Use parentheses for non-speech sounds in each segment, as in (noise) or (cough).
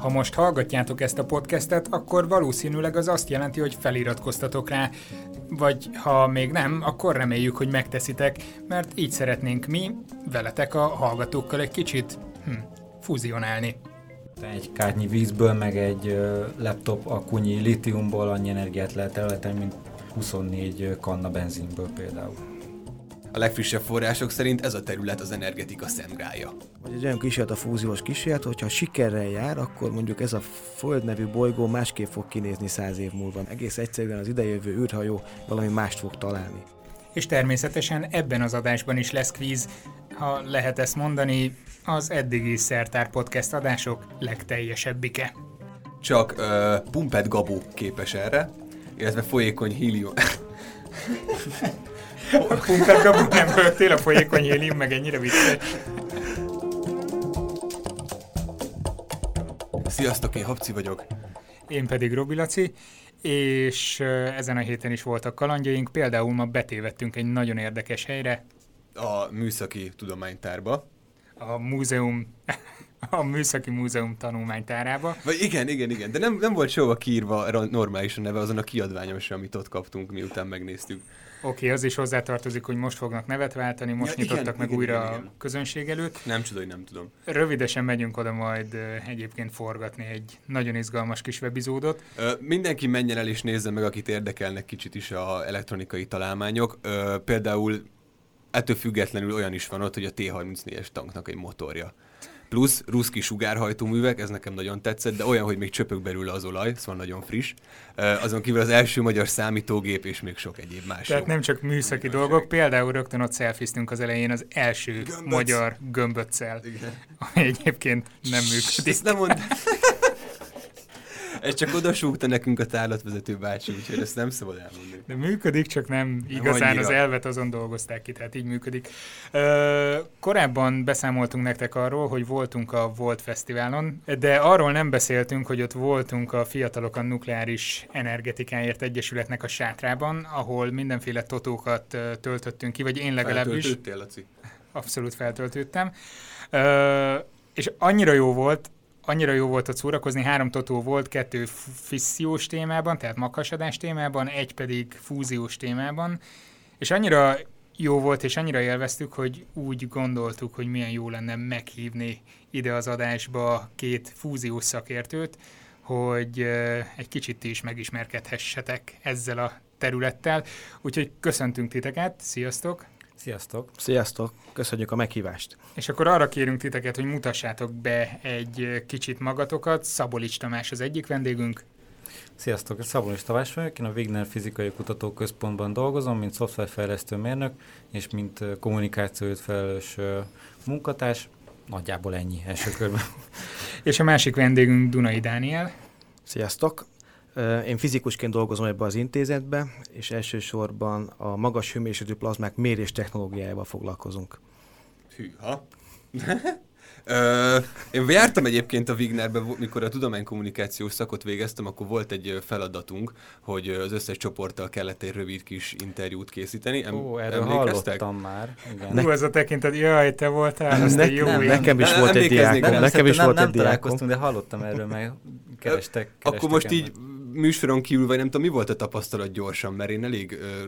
Ha most hallgatjátok ezt a podcastet, akkor valószínűleg az azt jelenti, hogy feliratkoztatok rá, vagy ha még nem, akkor reméljük, hogy megteszitek, mert így szeretnénk mi, veletek a hallgatókkal egy kicsit hm, fúzionálni. Egy kártnyi vízből, meg egy laptop akunyi litiumból annyi energiát lehet elleteni, mint 24 kanna benzinből például. A legfrissebb források szerint ez a terület az energetika szemgrája. Vagy egy olyan kísérlet a fúziós kísérlet, hogyha sikerrel jár, akkor mondjuk ez a Föld nevű bolygó másképp fog kinézni száz év múlva. Egész egyszerűen az idejövő űrhajó valami mást fog találni. És természetesen ebben az adásban is lesz kvíz, ha lehet ezt mondani, az eddigi Szertár Podcast adások legteljesebbike. Csak uh, Pumped Gabó képes erre, illetve folyékony hílium. A Pumped Gabó nem rögtél a folyékony hílium, meg ennyire vicces. Sziasztok, én Habci vagyok. Én pedig Robi Laci, és ezen a héten is voltak kalandjaink, például ma betévettünk egy nagyon érdekes helyre. A Műszaki Tudománytárba. A múzeum a Műszaki Múzeum tanulmánytárába. Vagy igen, igen, igen, de nem, nem volt sehova kiírva normálisan neve azon a kiadványom sem, amit ott kaptunk, miután megnéztük. Oké, okay, az is hozzátartozik, hogy most fognak nevet váltani, most ja, nyitottak igen, meg igen, újra igen, igen. a közönség előtt. Nem csoda, hogy nem tudom. Rövidesen megyünk oda majd egyébként forgatni egy nagyon izgalmas kis webizódot. Ö, mindenki menjen el és nézze meg, akit érdekelnek kicsit is a elektronikai találmányok. Ö, például ettől függetlenül olyan is van ott, hogy a T-34-es tanknak egy motorja plusz ruszki sugárhajtóművek, ez nekem nagyon tetszett, de olyan, hogy még csöpök belőle az olaj, szóval nagyon friss. Azon kívül az első magyar számítógép és még sok egyéb más. Tehát nem csak műszaki dolgok, például rögtön ott szelfiztünk az elején az első Gömböc. magyar gömböccel, ami egyébként nem működik. Ezt nem mond... (laughs) Ez csak odasúgta nekünk a tárlatvezető bácsi, úgyhogy ezt nem szabad elmondani. De működik, csak nem igazán nem az elvet azon dolgozták ki, tehát így működik. Ö, korábban beszámoltunk nektek arról, hogy voltunk a Volt Fesztiválon, de arról nem beszéltünk, hogy ott voltunk a Fiatalok a Nukleáris Energetikáért Egyesületnek a sátrában, ahol mindenféle totókat töltöttünk ki, vagy én legalábbis. Feltöltöttél, Laci? Abszolút feltöltődtem. Ö, és annyira jó volt, annyira jó volt ott szórakozni, három totó volt, kettő fissziós témában, tehát makhasadás témában, egy pedig fúziós témában, és annyira jó volt, és annyira élveztük, hogy úgy gondoltuk, hogy milyen jó lenne meghívni ide az adásba két fúziós szakértőt, hogy egy kicsit is megismerkedhessetek ezzel a területtel. Úgyhogy köszöntünk titeket, sziasztok! Sziasztok! Sziasztok! Köszönjük a meghívást! És akkor arra kérünk titeket, hogy mutassátok be egy kicsit magatokat. Szabolics Tamás az egyik vendégünk. Sziasztok! Szabolics Tamás vagyok, én a Wigner Fizikai Kutatóközpontban dolgozom, mint szoftverfejlesztő mérnök, és mint kommunikációt felelős munkatárs. Nagyjából ennyi első körben. (laughs) és a másik vendégünk Dunai Dániel. Sziasztok! Én fizikusként dolgozom ebbe az intézetbe, és elsősorban a magas hőmérsékletű plazmák mérés technológiájával foglalkozunk. Hűha! (laughs) Ö, én jártam egyébként a Wignerbe, mikor a tudománykommunikációs szakot végeztem, akkor volt egy feladatunk, hogy az összes csoporttal kellett egy rövid kis interjút készíteni. Em, Ó, erről hallottam már. Igen. Hú, ez a tekintet, jaj, te voltál, ez ne, jó nem, Nekem is volt egy diákom. Nem, nekem is nem, volt nem egy diákom. találkoztunk, de hallottam erről, meg kerestek. kerestek akkor most így műsoron kívül, vagy nem tudom, mi volt a tapasztalat gyorsan, mert én elég ö,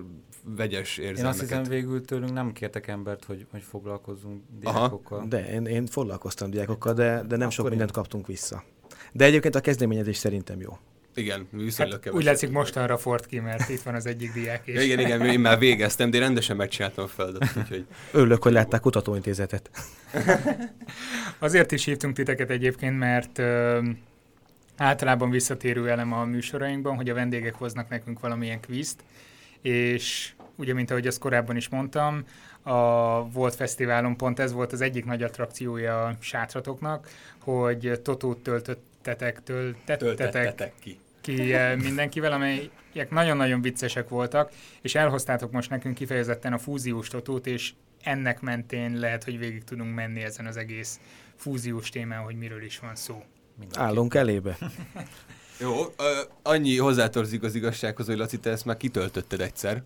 vegyes érzelmeket. Én azt hiszem végül tőlünk nem kértek embert, hogy, hogy foglalkozzunk diákokkal. Aha. De én, én foglalkoztam diákokkal, de, de nem Akkor sok mindent én... kaptunk vissza. De egyébként a kezdeményezés szerintem jó. Igen, viszonylag hát, Úgy látszik mostanra fort ki, mert itt van az egyik diák. És... Ja, igen, igen, én már végeztem, de én rendesen megcsináltam a feladatot. Úgyhogy... Örülök, hogy látták kutatóintézetet. (laughs) Azért is hívtunk titeket egyébként, mert általában visszatérő elem a műsorainkban, hogy a vendégek hoznak nekünk valamilyen kvízt, és ugye, mint ahogy azt korábban is mondtam, a Volt Fesztiválon pont ez volt az egyik nagy attrakciója a sátratoknak, hogy totót töltöttetek, töltettetek ki. ki eh, mindenkivel, amelyek nagyon-nagyon viccesek voltak, és elhoztátok most nekünk kifejezetten a fúziós totót, és ennek mentén lehet, hogy végig tudunk menni ezen az egész fúziós témán, hogy miről is van szó. Mindenki. Állunk elébe. (laughs) Jó, annyi hozzátartozik az igazsághoz, hogy Laci, te ezt már kitöltötted egyszer.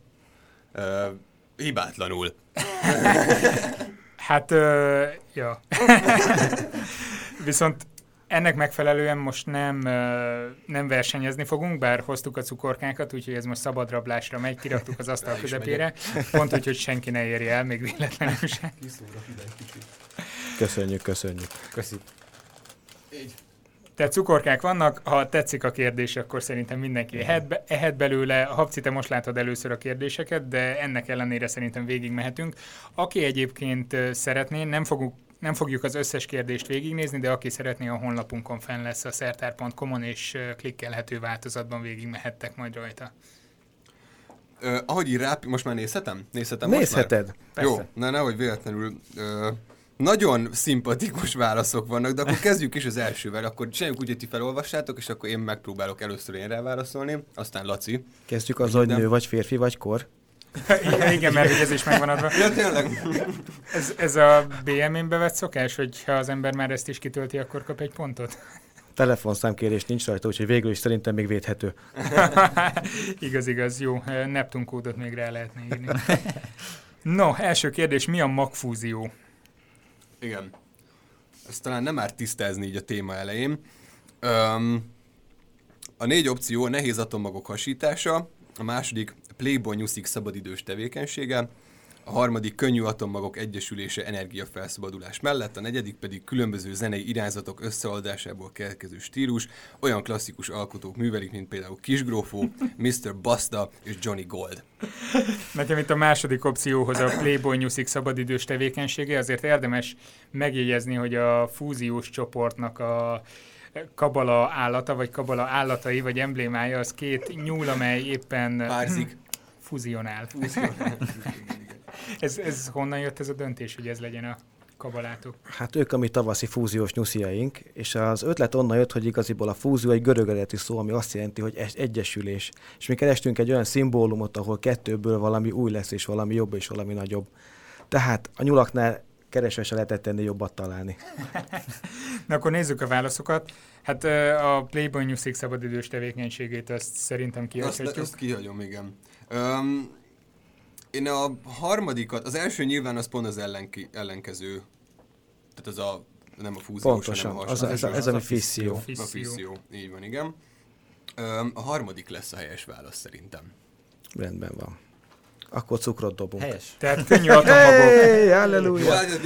Ö, hibátlanul. (laughs) Hát, ö, ja. (laughs) Viszont ennek megfelelően most nem, ö, nem versenyezni fogunk, bár hoztuk a cukorkákat, úgyhogy ez most szabadrablásra megy, kiraktuk az asztal közepére. Pont úgy, hogy senki ne érje el, még véletlenül sem. Köszönjük, köszönjük. Köszi. Tehát cukorkák vannak, ha tetszik a kérdés, akkor szerintem mindenki ehet, be, ehet belőle. Habci, te most látod először a kérdéseket, de ennek ellenére szerintem végigmehetünk. Aki egyébként szeretné, nem fogunk nem fogjuk az összes kérdést végignézni, de aki szeretné, a honlapunkon fenn lesz a szertár.com-on, és klikkelhető változatban végigmehettek majd rajta. Ö, ahogy így rá, most már nézhetem? Nézhetem most már? Nézheted? Jó, na nehogy véletlenül. Ö, nagyon szimpatikus válaszok vannak, de akkor kezdjük is az elsővel. Akkor csináljuk úgy, hogy ti felolvassátok, és akkor én megpróbálok először én rá válaszolni, aztán Laci. Kezdjük az, hogy nő vagy férfi vagy kor. igen, igen, mert ez is megvan adva. Ja, tényleg? Ez, ez a BM-én bevett szokás, hogy ha az ember már ezt is kitölti, akkor kap egy pontot? Telefonszámkérés nincs rajta, úgyhogy végül is szerintem még védhető. (laughs) igaz, igaz, jó. Neptun kódot még rá lehetne írni. No, első kérdés, mi a magfúzió? Igen. Ezt talán nem árt tisztázni így a téma elején. Öm, a négy opció a nehéz atommagok hasítása, a második Playboy Newsik szabadidős tevékenysége, a harmadik könnyű atommagok egyesülése energiafelszabadulás mellett, a negyedik pedig különböző zenei irányzatok összeoldásából keletkező stílus, olyan klasszikus alkotók művelik, mint például Kisgrófó, (laughs) Mr. Basta és Johnny Gold. Nekem itt a második opcióhoz a Playboy Newsik szabadidős tevékenysége, azért érdemes megjegyezni, hogy a fúziós csoportnak a kabala állata, vagy kabala állatai, vagy emblémája, az két nyúl, amely éppen Párzik. (laughs) fuzionál. Ez, ez honnan jött ez a döntés, hogy ez legyen a kabalátok? Hát ők a mi tavaszi fúziós nyusziaink, és az ötlet onnan jött, hogy igaziból a fúzió egy görög eredeti szó, ami azt jelenti, hogy egy- egyesülés. És mi kerestünk egy olyan szimbólumot, ahol kettőből valami új lesz, és valami jobb, és valami nagyobb. Tehát a nyulaknál keresve se lehetett ennél jobbat találni. (laughs) Na akkor nézzük a válaszokat. Hát a Playboy Newsik szabadidős tevékenységét azt szerintem Azt, kihagyhatjuk. azt kihagyom, igen. Um, én a harmadikat, az első nyilván az pont az ellenki, ellenkező, tehát az a, nem a fúziós, Pontosan, hanem a az a, ez, a, ez a mi fisszió. A Fisszió. így van, igen. A harmadik lesz a helyes válasz szerintem. Rendben van. Akkor cukrot dobunk. Helyes. Tehát könnyű atommagok, Hey, halleluja! hát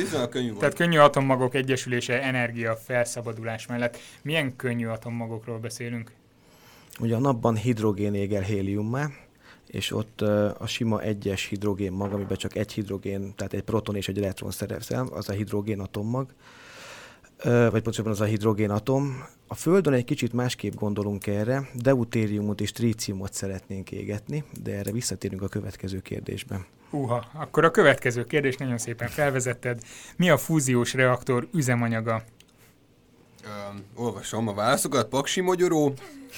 tehát könnyű atommagok egyesülése energia felszabadulás mellett. Milyen könnyű atommagokról beszélünk? Ugye a napban hidrogén égel héliummá, és ott ö, a sima egyes hidrogén mag, amiben csak egy hidrogén, tehát egy proton és egy elektron szerepel, az a hidrogén atommag, Ö, vagy pontosabban az a hidrogén atom. A Földön egy kicsit másképp gondolunk erre, deutériumot és tríciumot szeretnénk égetni, de erre visszatérünk a következő kérdésben. Uha, akkor a következő kérdés nagyon szépen felvezetted. Mi a fúziós reaktor üzemanyaga? Um, olvasom a válaszokat. Paksi mogyoró,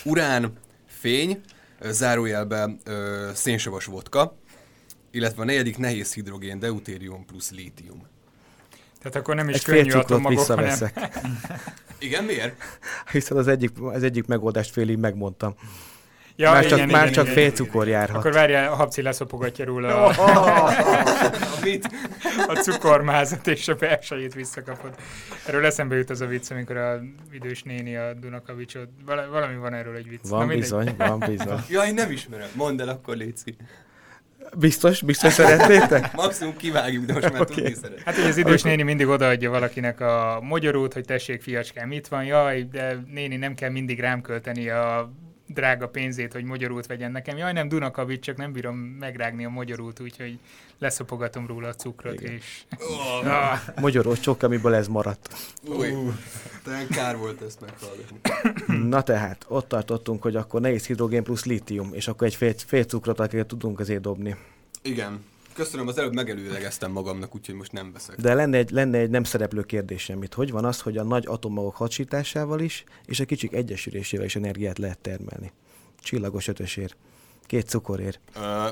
urán, fény, ö, zárójelbe ö, szénsavas vodka, illetve a negyedik nehéz hidrogén, deutérium plusz lítium. Tehát akkor nem is Egy könnyű atommagok, hanem... visszaveszek, (laughs) Igen, miért? hiszen az egyik, az egyik megoldást félig megmondtam. Ja, már igen, csak, igen, már csak igen, fél igen. cukor járhat. Akkor várjál, a habci leszopogatja róla a, (laughs) A mit? a cukormázat, és a belsejét visszakapod. Erről eszembe jut az a vicc, amikor a idős néni a Dunakavicsot, vala- valami van erről egy vicc. Van mindegy. bizony, van bizony. Ja, én nem ismerem. Mondd el akkor, Léci. Biztos, biztos szeretnétek? (laughs) Maximum kivágjuk, de most már Oké. tudni szeret. Hát, hogy az idős néni mindig odaadja valakinek a magyarót, hogy tessék, fiacskám, itt van, jaj, de néni, nem kell mindig rám költeni a drága pénzét, hogy magyarót vegyen nekem. Jaj, nem Dunakavics, csak nem bírom megrágni a magyarót, úgyhogy leszopogatom róla a cukrot, Igen. és... Oh, Ah, Magyaros csok, amiből ez maradt. új, talán kár volt ezt meghallgatni. Na tehát, ott tartottunk, hogy akkor nehéz hidrogén plusz lítium, és akkor egy fél, fél cukrot, akiket tudunk azért dobni. Igen. Köszönöm, az előbb megelőlegeztem magamnak, úgyhogy most nem veszek. De lenne egy, lenne egy nem szereplő kérdésem itt. Hogy van az, hogy a nagy atommagok hadsításával is, és a kicsik egyesülésével is energiát lehet termelni? Csillagos ötösér. Két cukorér. Ö,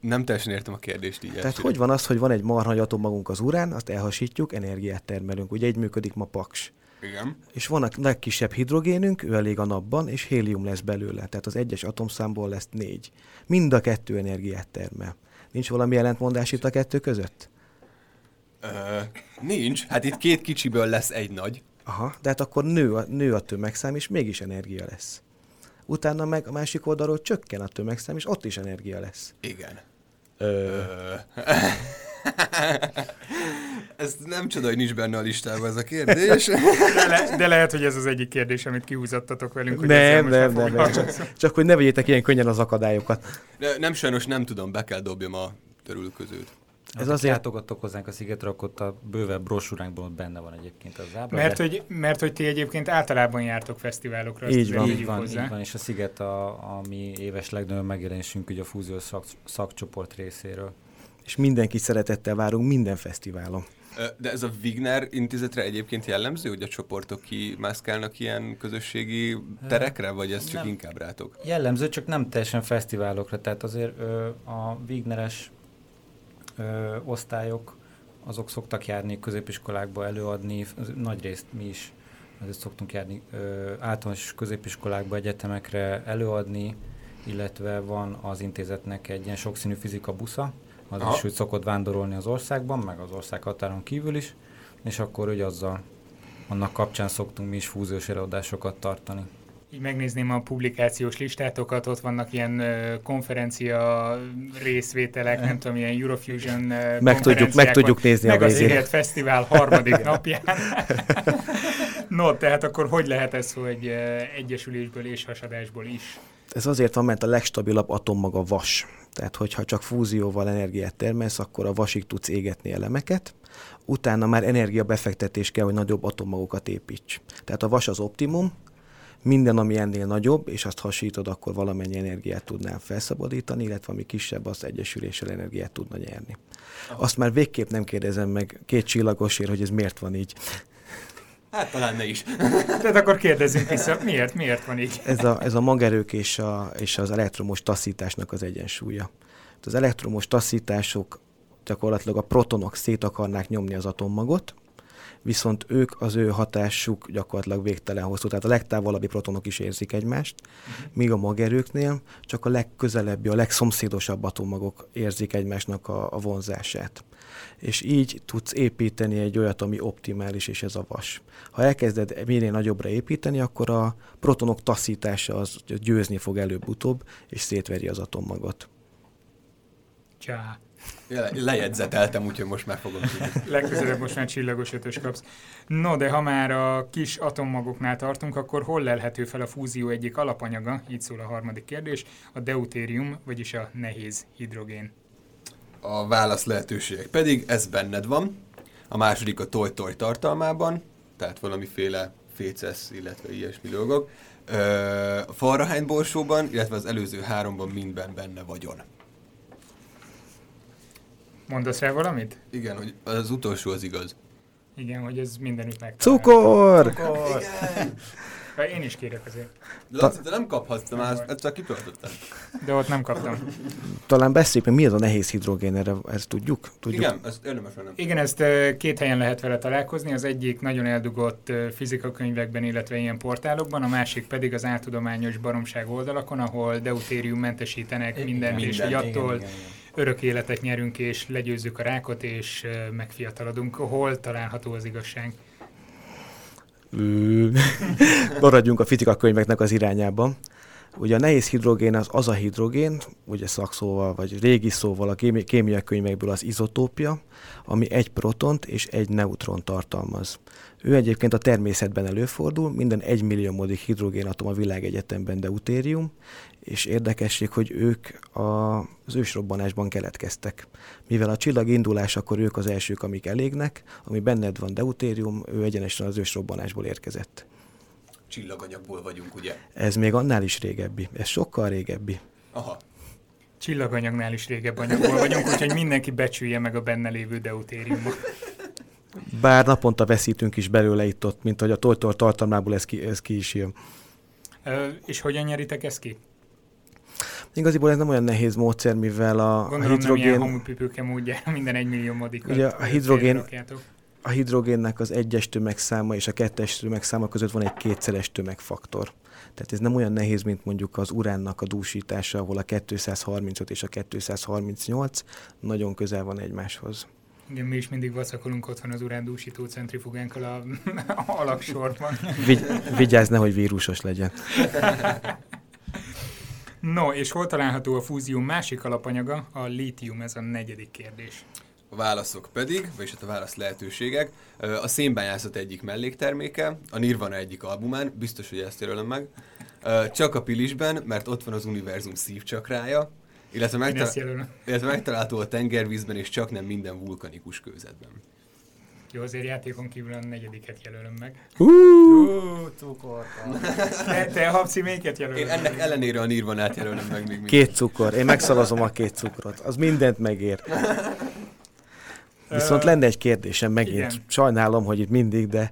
nem teljesen értem a kérdést így. Tehát elsőre. hogy van az, hogy van egy marha nagy atommagunk az urán, azt elhasítjuk, energiát termelünk. Ugye így működik ma Paks. Igen. és van a legkisebb hidrogénünk, ő elég a napban, és hélium lesz belőle. Tehát az egyes atomszámból lesz négy. Mind a kettő energiát termel. Nincs valami ellentmondás itt a kettő között? Ö, nincs. Hát itt két kicsiből lesz egy nagy. Aha, de hát akkor nő a, nő a tömegszám, és mégis energia lesz. Utána meg a másik oldalról csökken a tömegszám, és ott is energia lesz. Igen. Ö, Ö... (laughs) (laughs) ez nem csoda, hogy nincs benne a listában ez a kérdés. (laughs) De, le, de lehet, hogy ez az egyik kérdés, amit kiúzattatok velünk, hogy nem, nem, ne nem, nem, csak, csak hogy ne vegyétek ilyen könnyen az akadályokat. De nem sajnos nem tudom, be kell dobjam a törülközőt. Ez Ez azért- látogattok hozzánk a szigetre, akkor ott a bővebb brosúránkban ott benne van egyébként az ábra. Mert de- hogy, mert hogy ti egyébként általában jártok fesztiválokra, Így van. így van, hozzá. így van, és a Sziget a, a mi éves legnagyobb megjelenésünk ugye a fúziós szak, szakcsoport részéről. És mindenki szeretettel várunk minden fesztiválon. De ez a Wigner intézetre egyébként jellemző, hogy a csoportok kimászkálnak ilyen közösségi terekre, vagy ez csak Nem. inkább rátok? Jellemző, csak nem teljesen fesztiválokra, tehát azért ö, a Wigneres ö, osztályok, azok szoktak járni középiskolákba előadni, nagy részt mi is azért szoktunk járni ö, általános középiskolákba, egyetemekre előadni, illetve van az intézetnek egy ilyen sokszínű fizika busza, az Aha. is úgy szokott vándorolni az országban, meg az ország határon kívül is, és akkor ugye azzal, annak kapcsán szoktunk mi is fúziós előadásokat tartani. Így megnézném a publikációs listátokat, ott vannak ilyen ö, konferencia részvételek, nem tudom, ilyen Eurofusion ö, Meg tudjuk, meg tudjuk nézni meg a a végén. Sziget Fesztivál harmadik (laughs) napján. (laughs) no, tehát akkor hogy lehet ez, hogy egyesülésből és hasadásból is? Ez azért van, mert a legstabilabb atommag a vas. Tehát, hogyha csak fúzióval energiát termelsz, akkor a vasig tudsz égetni elemeket, utána már energiabefektetés kell, hogy nagyobb atommagokat építs. Tehát a vas az optimum, minden, ami ennél nagyobb, és azt hasítod, akkor valamennyi energiát tudnál felszabadítani, illetve ami kisebb, azt egyesüléssel energiát tudna nyerni. Azt már végképp nem kérdezem meg két csillagosért, hogy ez miért van így. Hát talán ne is. (laughs) Tehát akkor kérdezzünk vissza, miért, miért van így? Ez a, ez a magerők és, a, és az elektromos taszításnak az egyensúlya. Az elektromos taszítások gyakorlatilag a protonok szét akarnák nyomni az atommagot, viszont ők az ő hatásuk gyakorlatilag végtelen hosszú. Tehát a legtávolabbi protonok is érzik egymást, míg a magerőknél csak a legközelebbi, a legszomszédosabb atommagok érzik egymásnak a, a vonzását. És így tudsz építeni egy olyat, ami optimális, és ez a vas. Ha elkezded minél nagyobbra építeni, akkor a protonok taszítása az győzni fog előbb-utóbb, és szétveri az atommagot. Csá. Le- Lejegyzeteltem, úgyhogy most meg fogom tudni. Legközelebb most már csillagos ötös kapsz. No, de ha már a kis atommagoknál tartunk, akkor hol lelhető fel a fúzió egyik alapanyaga, így szól a harmadik kérdés, a deutérium, vagyis a nehéz hidrogén. A válasz lehetőségek pedig ez benned van. A második a toj-toj tartalmában, tehát valamiféle fécesz, illetve ilyesmi dolgok. Ö, a Fahrenheit borsóban, illetve az előző háromban mindben benne vagyon. Mondasz rá valamit? Igen, hogy az utolsó az igaz. Igen, hogy ez mindenütt meg. Cukor! Én is kérek azért. Laci, te nem kaphatsz, te már ezt csak kitöltötted. De ott nem kaptam. Talán beszéljük, mi az a nehéz hidrogén, erre, ezt tudjuk? tudjuk? Igen, ezt érdemes nem. Igen, ezt két helyen lehet vele találkozni. Az egyik nagyon eldugott fizikakönyvekben, illetve ilyen portálokban, a másik pedig az áltudományos baromság oldalakon, ahol deutérium mentesítenek mindent, és hogy attól igen, igen. örök életet nyerünk, és legyőzzük a rákot, és ö, megfiatalodunk. Hol található az igazság? Maradjunk a fizikakönyveknek az irányában. Ugye a nehéz hidrogén az az a hidrogén, ugye szakszóval vagy régi szóval a kémi- kémiai könyvekből az izotópia, ami egy protont és egy neutron tartalmaz. Ő egyébként a természetben előfordul, minden egymilliómodik hidrogénatom a világegyetemben deutérium, és érdekesség, hogy ők a, az ősrobbanásban keletkeztek. Mivel a csillag indulásakor ők az elsők, amik elégnek, ami benned van deutérium, ő egyenesen az ősrobbanásból érkezett. Csillaganyagból vagyunk, ugye? Ez még annál is régebbi, ez sokkal régebbi. Aha. Csillaganyagnál is régebb anyagból vagyunk, úgyhogy mindenki becsülje meg a benne lévő deutériumot. Bár naponta veszítünk is belőle itt ott, mint hogy a tojtól tartalmából ez ki, ez ki is jön. Ö, és hogyan nyeritek ezt ki? Igaziból ez nem olyan nehéz módszer, mivel a, a Gondolom nem ilyen hidrogén, homopipőke módjára (laughs) minden egymillió modik. Ugye a hidrogén- a a hidrogénnek az egyes tömegszáma és a kettes tömegszáma között van egy kétszeres tömegfaktor. Tehát ez nem olyan nehéz, mint mondjuk az uránnak a dúsítása, ahol a 235 és a 238 nagyon közel van egymáshoz. Igen, mi is mindig vacakolunk otthon az urándúsító centrifugánkkal a (laughs) alaksorban. Vigy, vigyázz, nehogy vírusos legyen. No, és hol található a fúzium másik alapanyaga? A lítium, ez a negyedik kérdés. A válaszok pedig, vagyis hát a válasz lehetőségek, a szénbányászat egyik mellékterméke, a Nirvana egyik albumán, biztos, hogy ezt jelölöm meg, csak a Pilisben, mert ott van az univerzum szívcsakrája, illetve, megtal- illetve megtalálható a tengervízben, és csak nem minden vulkanikus kőzetben. Jó, azért játékon kívül a negyediket jelölöm meg. Cukorka. Te, te Habci, melyiket jelölöm Én ennek ellenére a Nirvanát jelölöm meg még mindig. Két cukor. Én megszavazom a két cukrot. Az mindent megér. Viszont lenne egy kérdésem megint. Igen. Sajnálom, hogy itt mindig, de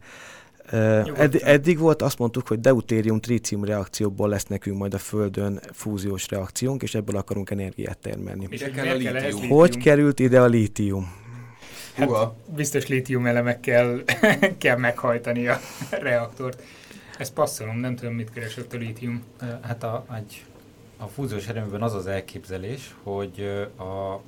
edd- eddig volt, azt mondtuk, hogy deutérium-trícium reakcióból lesz nekünk majd a Földön fúziós reakciónk, és ebből akarunk energiát termelni. És kell a lítium? Hogy került ide a lítium? Hát biztos lítium elemekkel (laughs) kell meghajtani a reaktort. Ezt passzolom, nem tudom, mit keresett a lítium. Hát a, egy, a fúziós erőműben az az elképzelés, hogy a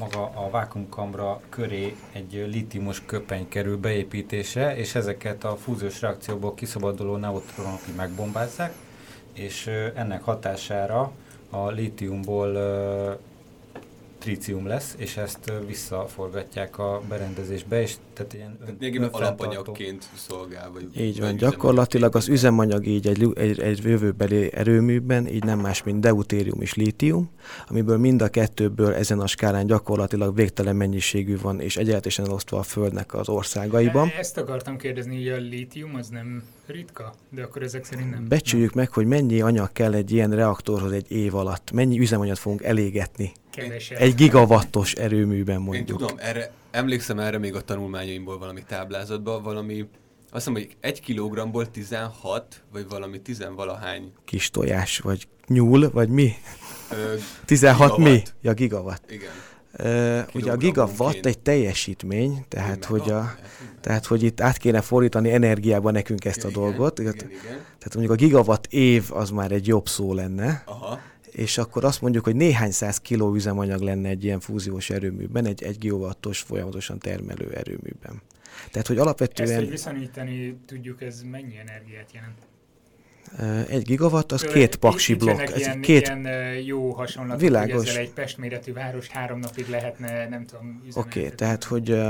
maga a vákumkamra köré egy litiumos köpeny kerül beépítése, és ezeket a fúziós reakcióból kiszabaduló neutronok megbombázzák, és ennek hatására a lítiumból trícium lesz, és ezt visszaforgatják a berendezésbe, és tehát ilyen tehát alapanyagként szolgál. Vagy így van, gyakorlatilag az üzemanyag így egy, egy, egy jövőbeli erőműben, így nem más, mint deutérium és lítium, amiből mind a kettőből ezen a skálán gyakorlatilag végtelen mennyiségű van, és egyáltalán elosztva a Földnek az országaiban. Ezt akartam kérdezni, hogy a lítium az nem ritka, de akkor ezek szerint nem. Becsüljük meg, hogy mennyi anyag kell egy ilyen reaktorhoz egy év alatt, mennyi üzemanyagot fogunk elégetni. Kevesebb. Egy gigawattos erőműben mondjuk. Én tudom, erre, emlékszem erre még a tanulmányaimból valami táblázatban, valami azt hiszem, hogy egy kilogramból 16, vagy valami tizenvalahány. Kis tojás, vagy nyúl, vagy mi? Ö, 16 gigawatt. mi? Ja, gigawatt. Igen. Uh, ugye a gigawatt egy teljesítmény, tehát hogy, a, tehát hogy itt át kéne fordítani energiába nekünk ezt igen, a dolgot. Igen, igen, igen. Tehát mondjuk a gigawatt év az már egy jobb szó lenne. Aha. És akkor azt mondjuk, hogy néhány száz kiló üzemanyag lenne egy ilyen fúziós erőműben, egy egy gigawattos folyamatosan termelő erőműben. Tehát, hogy alapvetően... Ezt, hogy viszonyítani tudjuk, ez mennyi energiát jelent? Egy gigawatt, az két paksi blokk. Ez ilyen, két... ilyen jó hasonlat, Világos. hogy ezzel egy pestméretű város három napig lehetne, nem tudom, Oké, okay, tehát, hogy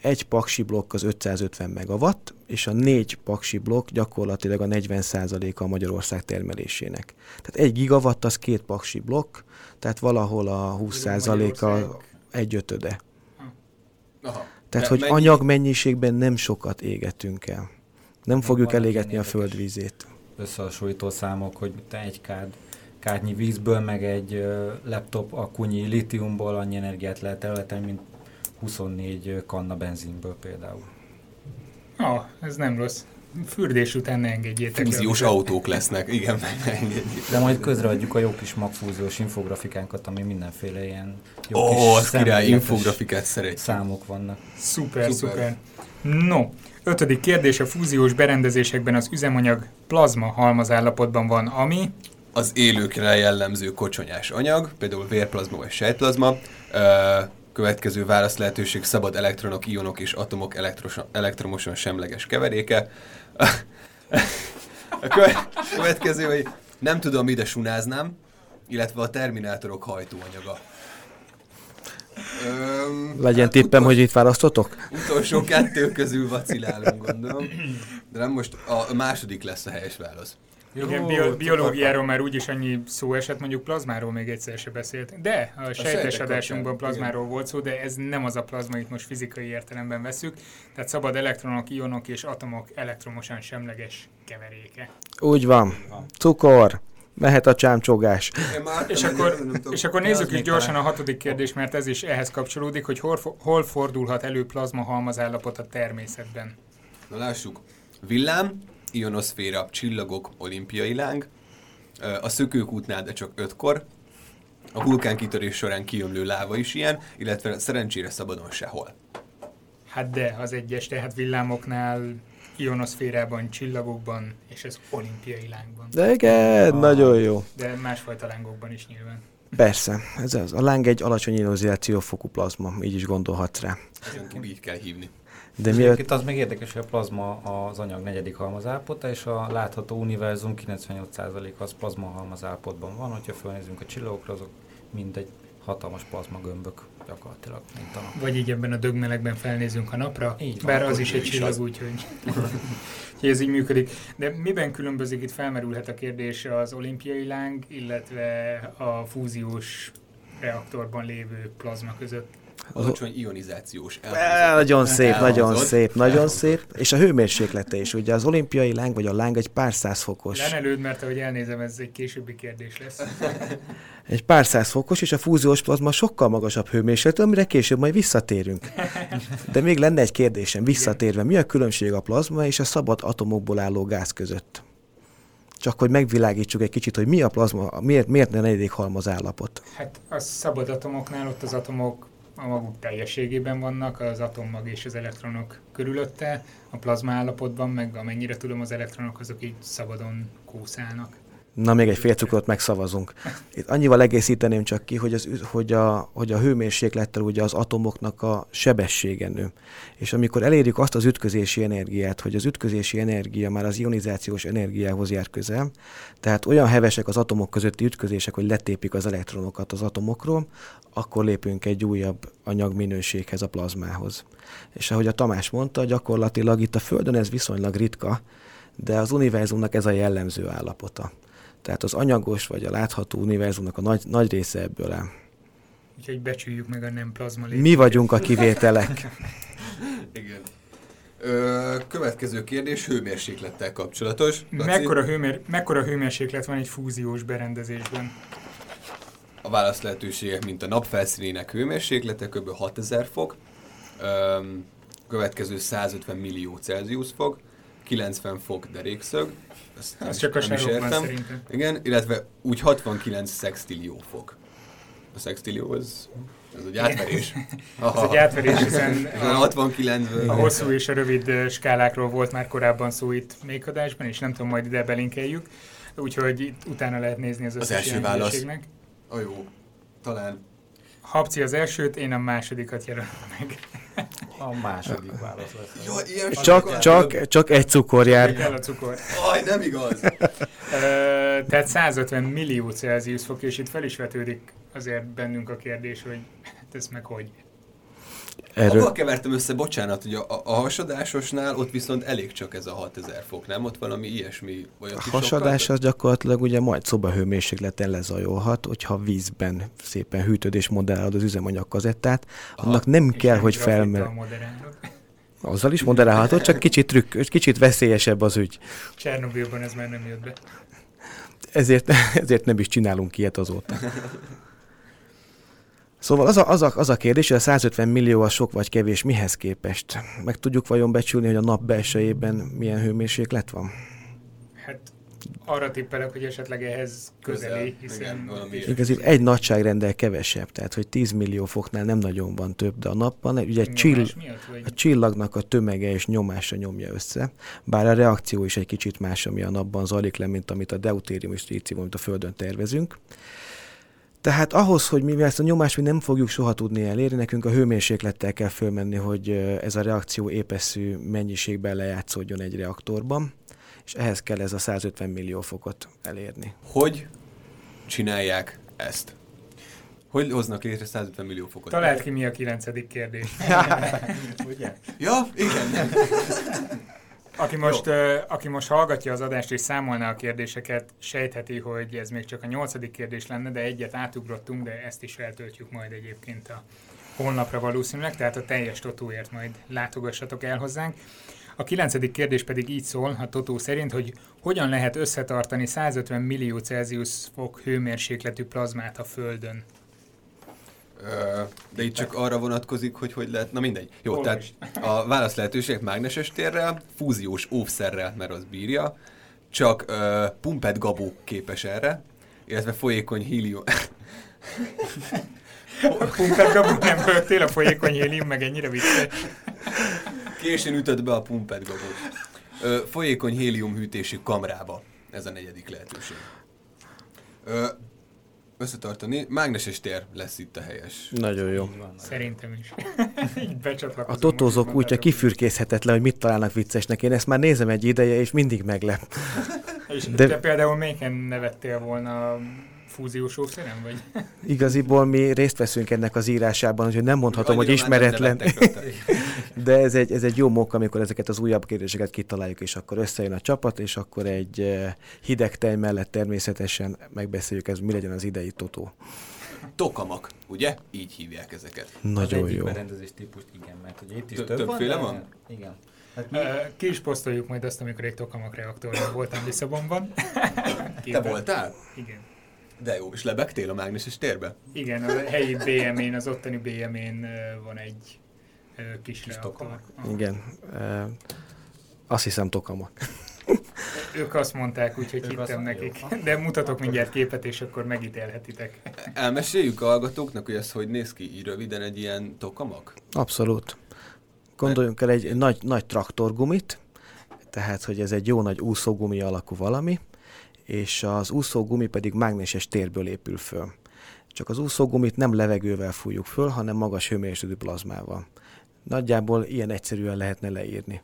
egy paksi blokk az 550 megawatt, és a négy paksi blokk gyakorlatilag a 40%-a a Magyarország termelésének. Tehát egy gigawatt az két paksi blokk, tehát valahol a 20%-a egy ötöde. Aha. Tehát, hogy mennyi... anyagmennyiségben nem sokat égetünk el. Nem fogjuk elégetni a földvízét összehasonlító számok, hogy egy kád, kádnyi vízből, meg egy laptop akunyi litiumból annyi energiát lehet elvetni, mint 24 kanna benzinből például. Ah, ez nem rossz. Fürdés után ne engedjétek Fúziós autók lesznek, igen, (laughs) De majd közreadjuk a jó kis magfúziós infografikánkat, ami mindenféle ilyen jó Ó, oh, kis király, infografikát szeretjük. Számok vannak. Szuper, szuper. szuper. No, Ötödik kérdés, a fúziós berendezésekben az üzemanyag plazma halmazállapotban van, ami... Az élőkre jellemző kocsonyás anyag, például vérplazma vagy sejtplazma. Következő válasz lehetőség szabad elektronok, ionok és atomok elektromosan semleges keveréke. A következő, hogy nem tudom, ide sunáznám, illetve a terminátorok hajtóanyaga. Öm, Legyen hát tippem, utol... hogy itt választotok? Utolsó kettő közül vacilálunk, gondolom. De nem most a második lesz a helyes válasz. Jó, Igen, bio, biológiáról már úgyis annyi szó esett, mondjuk plazmáról még egyszer se beszélt. De a, a sejtes adásunkban plazmáról igen. volt szó, de ez nem az a plazma, itt most fizikai értelemben veszük. Tehát szabad elektronok, ionok és atomok elektromosan semleges keveréke. Úgy van. Cukor mehet a csámcsogás. És akkor, és akkor nézzük is gyorsan a hatodik kérdést, mert ez is ehhez kapcsolódik, hogy hol, hol fordulhat elő plazma halmazállapot a természetben. Na lássuk. Villám, ionoszféra, csillagok, olimpiai láng, a szökőkútnál, de csak ötkor, a vulkánkitörés során kiömlő láva is ilyen, illetve szerencsére szabadon sehol. Hát de, az egyes, tehát villámoknál, ionoszférában, csillagokban és az olimpiai lángban. De igen, Ah. nagyon jó. De másfajta lángokban is nyilván. Persze, ez az. A láng egy alacsony ionizációfokú plazma, így is gondolhatsz rá. Ezen kívül így kell hívni. De mielőtt Itt az még érdekes, hogy a plazma az anyag negyedik halmazállapota, és a látható univerzum 98% az plazma halmazállapotban van. Hogyha fölnézünk a csillagokra, azok mindegy hatalmas plazma gömbök gyakorlatilag, mint a. Vagy így ebben a dögmelegben felnézünk a napra, Így van, bár az is egy csillag, úgyhogy (laughs) úgyhogy ez így működik. De miben különbözik, itt felmerülhet a kérdés az olimpiai láng, illetve a fúziós reaktorban lévő plazma között. Alacsony ionizációs Á, nagyon szép, nagyon szép, nagyon Elhangzott. szép. És a hőmérséklete is. Ugye az olimpiai láng vagy a láng egy pár száz fokos. Lenelőd, mert ahogy elnézem, ez egy későbbi kérdés lesz. (laughs) Egy pár száz fokos, és a fúziós plazma sokkal magasabb hőmérsékletű, amire később majd visszatérünk. (laughs) De még lenne egy kérdésem, visszatérve, mi a különbség a plazma és a szabad atomokból álló gáz között? Csak hogy megvilágítsuk egy kicsit, hogy mi a plazma, miért, miért ne negyedik halmaz állapot. Hát a szabad atomoknál ott az atomok a maguk teljességében vannak, az atommag és az elektronok körülötte, a plazma állapotban, meg amennyire tudom, az elektronok azok így szabadon kószálnak. Na, még egy fél cukrot megszavazunk. Itt annyival egészíteném csak ki, hogy, az, hogy, a, hogy a hőmérséklettel ugye az atomoknak a sebessége nő. És amikor elérjük azt az ütközési energiát, hogy az ütközési energia már az ionizációs energiához jár közel, tehát olyan hevesek az atomok közötti ütközések, hogy letépik az elektronokat az atomokról, akkor lépünk egy újabb anyagminőséghez, a plazmához. És ahogy a Tamás mondta, gyakorlatilag itt a Földön ez viszonylag ritka, de az univerzumnak ez a jellemző állapota. Tehát az anyagos vagy a látható univerzumnak a nagy, nagy része ebből áll. Úgyhogy becsüljük meg a nem plazma Mi vagyunk a kivételek. (laughs) Igen. Ö, következő kérdés hőmérséklettel kapcsolatos. Laci, Mekkora, hőmér, mekkora hőmérséklet van egy fúziós berendezésben? A válasz lehetőségek, mint a nap felszínének hőmérséklete, kb. 6000 fok, Öm, következő 150 millió Celsius fok, 90 fok derékszög, ezt Az is- csak a nem is értem. szerintem. Igen, illetve úgy 69 szextillió fok. A szextillió, az, ez egy átverés. (laughs) Ez egy átverés, hiszen (laughs) Ez a a, 69 a hosszú és a rövid skálákról volt már korábban szó itt még adásban, és nem tudom, majd ide belinkeljük. Úgyhogy itt utána lehet nézni az összes első ilyen válasz. A jó, talán. Habci az elsőt, én a másodikat jelölöm meg. A második válasz lesz. Jó, ilyen Csak, csak, csak egy cukor jár. Kell a cukor. Aj, nem igaz. Tehát 150 millió Celsius fok, és itt fel is vetődik azért bennünk a kérdés, hogy hát ez meg hogy. Erről, Abba kevertem össze, bocsánat, hogy a, a, hasadásosnál ott viszont elég csak ez a 6000 fok, nem? Ott valami ilyesmi. Olyan a hasadás sokkal- az gyakorlatilag ugye majd szobahőmérsékleten lezajolhat, hogyha vízben szépen hűtöd és moderálod az üzemanyag kazettát, Aha. annak nem És kell, hogy felmer... (laughs) Azzal is moderálhatod, csak kicsit trükk, kicsit veszélyesebb az ügy. Csernobilban ez már nem jött be. Ezért, (laughs) ezért nem is csinálunk ilyet azóta. (laughs) Szóval az a, az, a, az a kérdés, hogy a 150 millió a sok vagy kevés mihez képest? Meg tudjuk vajon becsülni, hogy a nap belsejében milyen hőmérséklet van? Hát arra tippelek, hogy esetleg ehhez közeli, Közel, hiszen... igen, valami és- Igazi egy nagyságrendel kevesebb, tehát hogy 10 millió foknál nem nagyon van több, de a napban ugye egy csill, nyomás miatt, vagy? a csillagnak a tömege és nyomása nyomja össze, bár a reakció is egy kicsit más, ami a napban zajlik le, mint amit a deutérium és trícium, amit a Földön tervezünk. Tehát ahhoz, hogy mi ezt a nyomást mi nem fogjuk soha tudni elérni, nekünk a hőmérséklettel kell fölmenni, hogy ez a reakció épeszű mennyiségben lejátszódjon egy reaktorban, és ehhez kell ez a 150 millió fokot elérni. Hogy csinálják ezt? Hogy hoznak létre 150 millió fokot? Talált ki mi a kilencedik kérdés. (laughs) Ugye? Ja, igen. Aki most, uh, aki most hallgatja az adást és számolná a kérdéseket, sejtheti, hogy ez még csak a nyolcadik kérdés lenne, de egyet átugrottunk, de ezt is feltöltjük majd egyébként a honlapra valószínűleg, tehát a teljes totóért majd látogassatok el hozzánk. A kilencedik kérdés pedig így szól, a Totó szerint, hogy hogyan lehet összetartani 150 millió Celsius fok hőmérsékletű plazmát a Földön. De itt csak arra vonatkozik, hogy hogy lehet, na mindegy. Jó, Olvasd. tehát a válasz lehetőségek mágneses térrel, fúziós óvszerrel, mert az bírja, csak uh, pumpet gabó képes erre, illetve folyékony hílium. Pumpet Gabu nem höltél a folyékony hélium, meg ennyire vicces. Későn ütött be a pumpet, Gabó. Ö, folyékony héliumhűtésű kamrába. Ez a negyedik lehetőség. Ö, összetartani. Mágneses tér lesz itt a helyes. Nagyon jó. Szerintem is. (laughs) Így becsatlakozom. A totózók amit úgy, hogy mondtátok. kifürkészhetetlen, hogy mit találnak viccesnek. Én ezt már nézem egy ideje, és mindig meglep. És De- te például melyiken nevettél volna a fúziós ószeren, vagy? (laughs) Igaziból mi részt veszünk ennek az írásában, úgyhogy nem mondhatom, hogy Annyira nem ismeretlen, (laughs) de ez egy, ez egy jó móka, amikor ezeket az újabb kérdéseket kitaláljuk, és akkor összejön a csapat, és akkor egy eh, hideg tej mellett természetesen megbeszéljük, ez mi legyen az idei totó. Tokamak, ugye? Így hívják ezeket. Nagyon az egyik jó. berendezés típust, igen, mert ugye itt is Több- több, többféle de- van? Igen. Hát mi, Ö, Ki is posztoljuk majd azt, amikor egy tokamak reaktorban voltam Lisszabonban. Te voltál? (laughs) Igen. De jó, és lebegtél a mágneses térbe? Igen, a helyi BM-én, az ottani BM-én van egy kis, Kis reaktor. Igen. Eh, Azt hiszem tokamak. (laughs) Ők azt mondták, úgyhogy Ők hittem nekik. De mutatok mindjárt képet, és akkor megítélhetitek. (laughs) Elmeséljük a hallgatóknak, hogy ez hogy néz ki így röviden egy ilyen tokamak? Abszolút. Gondoljunk el egy nagy, nagy traktorgumit, tehát, hogy ez egy jó nagy úszógumi alakú valami, és az úszógumi pedig mágneses térből épül föl. Csak az úszógumit nem levegővel fújjuk föl, hanem magas hőmérsékletű plazmával. Nagyjából ilyen egyszerűen lehetne leírni.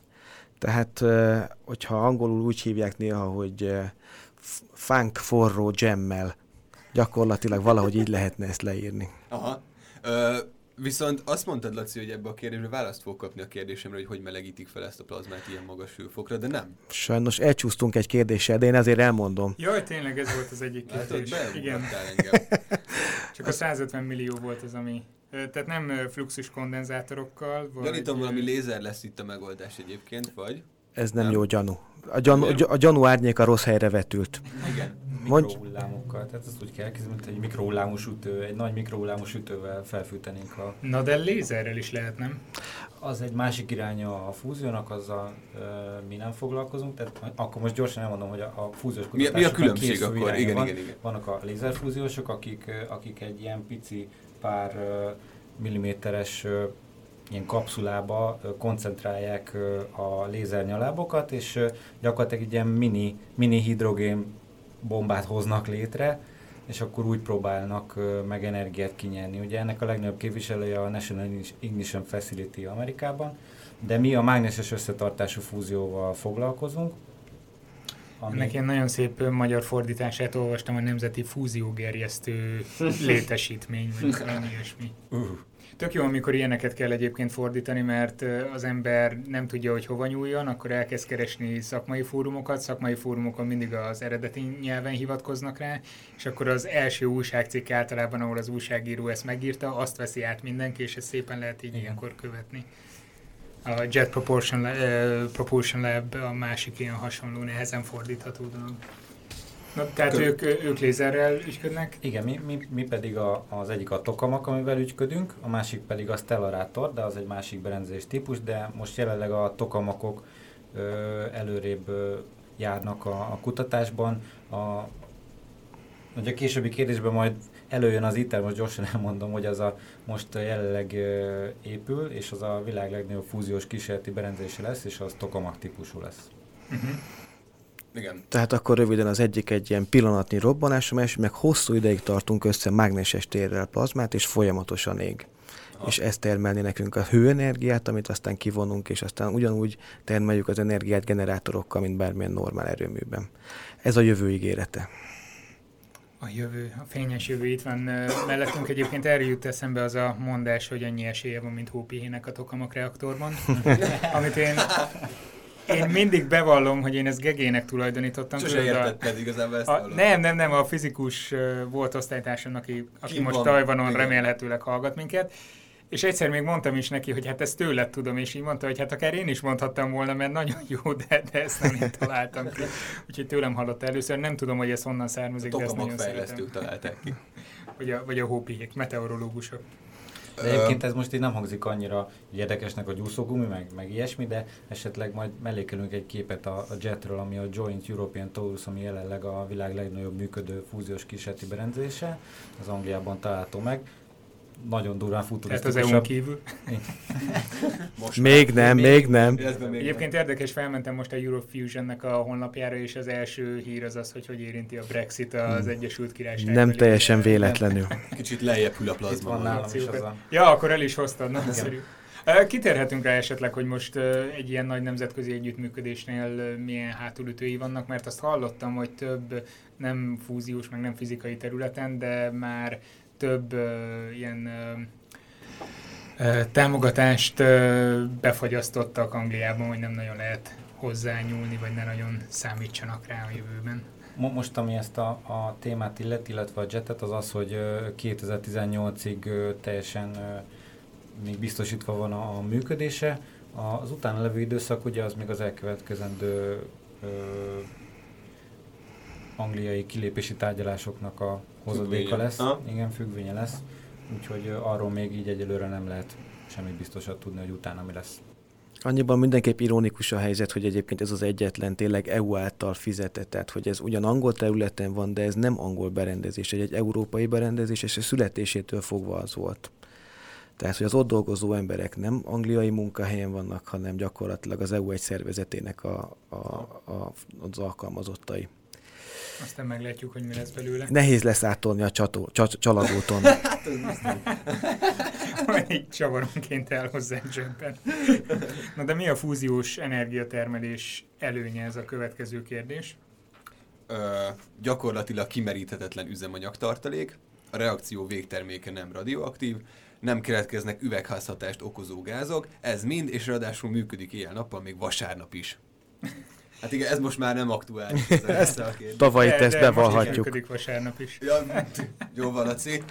Tehát, eh, hogyha angolul úgy hívják néha, hogy funk forró jammel, gyakorlatilag valahogy így lehetne ezt leírni. Aha. Ö, viszont azt mondtad, Laci, hogy ebbe a kérdésbe választ fog kapni a kérdésemre, hogy hogy melegítik fel ezt a plazmát ilyen magas hőfokra, de nem. Sajnos elcsúsztunk egy kérdéssel, de én azért elmondom. Jaj, tényleg ez volt az egyik Látod, kérdés. Igen, beugrattál (laughs) engem. csak a 150 millió volt az, ami... Tehát nem fluxus kondenzátorokkal, vagy... Gyanítom, valami lézer lesz itt a megoldás egyébként, vagy? Ez nem, Nem. jó gyanú. A gyanú, a gyanú árnyék a rossz helyre vetült. Igen. Mondj. mikrohullámokkal, tehát ezt úgy kell elképzelni, mint egy mikrohullámos ütő, egy nagy mikrohullámos ütővel felfűtenénk a... Na de lézerrel is lehet, nem? Az egy másik iránya a fúziónak, azzal ö, mi nem foglalkozunk, tehát akkor most gyorsan elmondom, hogy a, a fúziós Mi, mi a különbség akkor? iránya Igen, van. igen, igen. Vannak a lézerfúziósok, akik, akik egy ilyen pici pár ö, milliméteres ö, ilyen kapszulába ö, koncentrálják ö, a lézernyalábokat, és ö, gyakorlatilag egy ilyen mini, mini hidrogén bombát hoznak létre, és akkor úgy próbálnak meg energiát kinyerni. Ugye ennek a legnagyobb képviselője a National Ignition Facility Amerikában, de mi a mágneses összetartású fúzióval foglalkozunk. Ennek ilyen nagyon szép magyar fordítását olvastam, a Nemzeti Fúziógerjesztő (laughs) Létesítmény, vagy valami ilyesmi. Uh, Tök jó, amikor ilyeneket kell egyébként fordítani, mert az ember nem tudja, hogy hova nyúljon, akkor elkezd keresni szakmai fórumokat, szakmai fórumokon mindig az eredeti nyelven hivatkoznak rá, és akkor az első újságcikk általában, ahol az újságíró ezt megírta, azt veszi át mindenki, és ezt szépen lehet így Igen. ilyenkor követni. A Jet Propulsion, ö, Propulsion Lab a másik ilyen hasonló, nehezen fordítható dolog. Na, tehát Kö- ők, ők lézerrel ügyködnek? igen, mi, mi, mi pedig a, az egyik a tokamak, amivel ügyködünk, a másik pedig a stellarator, de az egy másik berendezés típus, de most jelenleg a tokamakok ö, előrébb ö, járnak a, a kutatásban. A, ugye a későbbi kérdésben majd előjön az ITER, most gyorsan elmondom, hogy az a most jelenleg ö, épül, és az a világ legnagyobb fúziós kísérleti berendezése lesz, és az tokamak típusú lesz. Uh-huh. Igen. Tehát akkor röviden az egyik egy ilyen pillanatnyi robbanás, a másik meg hosszú ideig tartunk össze mágneses térrel plazmát, és folyamatosan ég. Aha. És ez termelni nekünk a hőenergiát, amit aztán kivonunk, és aztán ugyanúgy termeljük az energiát generátorokkal, mint bármilyen normál erőműben. Ez a jövő ígérete. A jövő, a fényes jövő itt van mellettünk. Egyébként erről jut eszembe az a mondás, hogy annyi esélye van, mint hópihének a tokamak reaktorban. (laughs) Amit én, én mindig bevallom, hogy én ezt gegének tulajdonítottam. Sose értetted igazából ezt A, nem, nem, nem, a fizikus volt osztálytársam, aki, aki Kim most van, Tajvanon igen. remélhetőleg hallgat minket, és egyszer még mondtam is neki, hogy hát ezt tőled tudom, és így mondta, hogy hát akár én is mondhattam volna, mert nagyon jó, de, de ezt nem én találtam ki. Úgyhogy tőlem hallotta először, nem tudom, hogy ez honnan származik, de ezt nagyon fejlesztők találták ki. Vagy a, vagy a hópihék, meteorológusok. De egyébként ez most így nem hangzik annyira érdekesnek a gyúszógumi, meg, meg ilyesmi, de esetleg majd mellékelünk egy képet a, a JET-ről, ami a Joint European Taurus, ami jelenleg a világ legnagyobb működő fúziós kísérleti berendezése, az Angliában található meg. Nagyon durván Tehát az. EU-n kívül. Most Még nem, még nem. Illetve még Egyébként érdekes, felmentem most a Eurofusion-nek a honlapjára, és az első hír az az, hogy hogy érinti a Brexit az Egyesült Királyság. Nem teljesen véletlenül. kicsit lejjebb hűl a Itt plazma. van nálam is az a... Ja, akkor el is hoztad, nagyszerű. Ö, Kitérhetünk rá esetleg, hogy most egy ilyen nagy nemzetközi együttműködésnél milyen hátulütői vannak, mert azt hallottam, hogy több nem fúziós, meg nem fizikai területen, de már több ö, ilyen ö, támogatást ö, befagyasztottak Angliában, hogy nem nagyon lehet hozzányúlni, vagy ne nagyon számítsanak rá a jövőben. Mo- Most, ami ezt a, a témát illet, illetve a jetet, az az, hogy ö, 2018-ig ö, teljesen még biztosítva van a, a működése. Az utána levő időszak ugye az még az elkövetkezendő angliai kilépési tárgyalásoknak a hozadéka Függvénye. lesz. Aha. Igen, függvénye lesz. Úgyhogy arról még így egyelőre nem lehet semmi biztosat tudni, hogy utána mi lesz. Annyiban mindenképp ironikus a helyzet, hogy egyébként ez az egyetlen tényleg EU által fizetett, tehát hogy ez ugyan angol területen van, de ez nem angol berendezés, egy, egy európai berendezés, és a születésétől fogva az volt. Tehát, hogy az ott dolgozó emberek nem angliai munkahelyen vannak, hanem gyakorlatilag az EU egy szervezetének a, a, a, az alkalmazottai. Aztán meglátjuk, hogy mi lesz belőle. Nehéz lesz átolni a csató, csa, csalagúton. (laughs) (laughs) egy csavaronként elhozzák zsebben. Na de mi a fúziós energiatermelés előnye ez a következő kérdés? Ö, gyakorlatilag kimeríthetetlen üzemanyagtartalék, a reakció végterméke nem radioaktív, nem keletkeznek üvegházhatást okozó gázok, ez mind, és ráadásul működik éjjel-nappal, még vasárnap is. Hát igen, ez most már nem aktuális. Ez, (laughs) ez a kérdés. Tavalyi De- teszt de most is bevallhatjuk. működik vasárnap is. Ja, (laughs) jó van, Laci.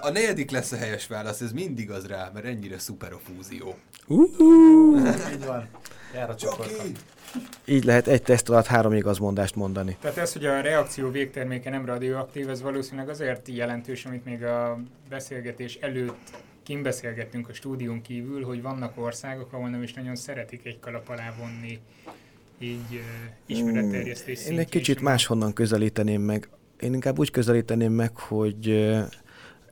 A negyedik lesz a helyes válasz, ez mindig az rá, mert ennyire szuper a fúzió. Így van. Jár a csoportra. Így lehet egy teszt alatt három igazmondást mondani. Tehát ez, hogy a reakció végterméke nem radioaktív, ez valószínűleg azért jelentős, amit még a beszélgetés előtt kimbeszélgettünk a stúdión kívül, hogy vannak országok, ahol nem is nagyon szeretik egy kalap alá vonni így uh, ismeretterjesztés Én egy kicsit máshonnan közelíteném meg. Én inkább úgy közelíteném meg, hogy ö,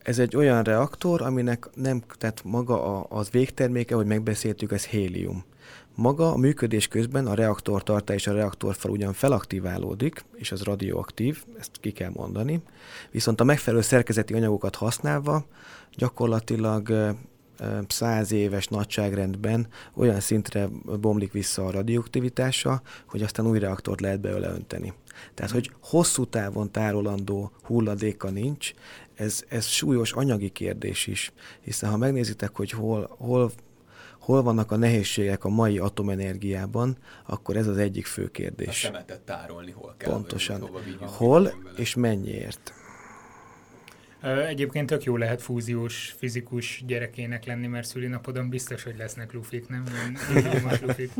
ez egy olyan reaktor, aminek nem, tehát maga a, az végterméke, hogy megbeszéltük, ez hélium. Maga a működés közben a reaktortartá és a reaktorfal ugyan felaktiválódik, és az radioaktív, ezt ki kell mondani, viszont a megfelelő szerkezeti anyagokat használva gyakorlatilag száz éves nagyságrendben olyan szintre bomlik vissza a radioaktivitása, hogy aztán új reaktort lehet belőle önteni. Tehát, hogy hosszú távon tárolandó hulladéka nincs, ez, ez súlyos anyagi kérdés is, hiszen ha megnézitek, hogy hol, hol, hol vannak a nehézségek a mai atomenergiában, akkor ez az egyik fő A kérdés. szemetet tárolni hol kell. Pontosan. vagy Hol vele. és mennyiért? Egyébként tök jó lehet fúziós fizikus gyerekének lenni, mert szülinapodon biztos, hogy lesznek lufik, nem? Ilyen illumos lufik.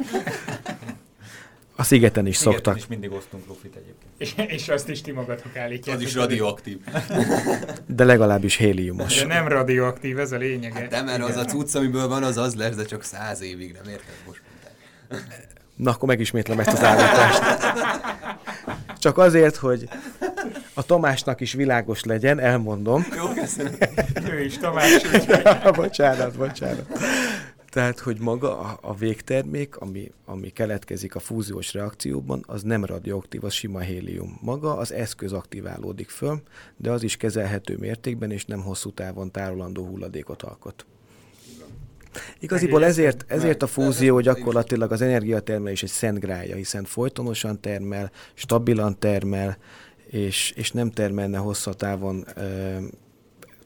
A szigeten is Szigeten szoktak, is mindig osztunk lufit egyébként. És, és azt is ti magatok állítjátok. Az is radioaktív. de legalábbis héliumos. De nem radioaktív, ez a lényege. Hát de mert az a cucc, amiből van, az az lesz, de csak száz évig, nem érted most? mondták. Na, akkor megismétlem ezt az állítást. Csak azért, hogy a Tomásnak is világos legyen, elmondom. Jó, köszönöm. Ő is, Tamás, (laughs) bocsánat, bocsánat. Tehát, hogy maga a, a végtermék, ami, ami keletkezik a fúziós reakcióban, az nem radioaktív, az sima hélium. Maga az eszköz aktiválódik föl, de az is kezelhető mértékben, és nem hosszú távon tárolandó hulladékot alkot. Igaziból ezért, ezért a fúzió gyakorlatilag az energiatermelés egy szent grája, hiszen folytonosan termel, stabilan termel, és, és nem termelne hosszú távon ö,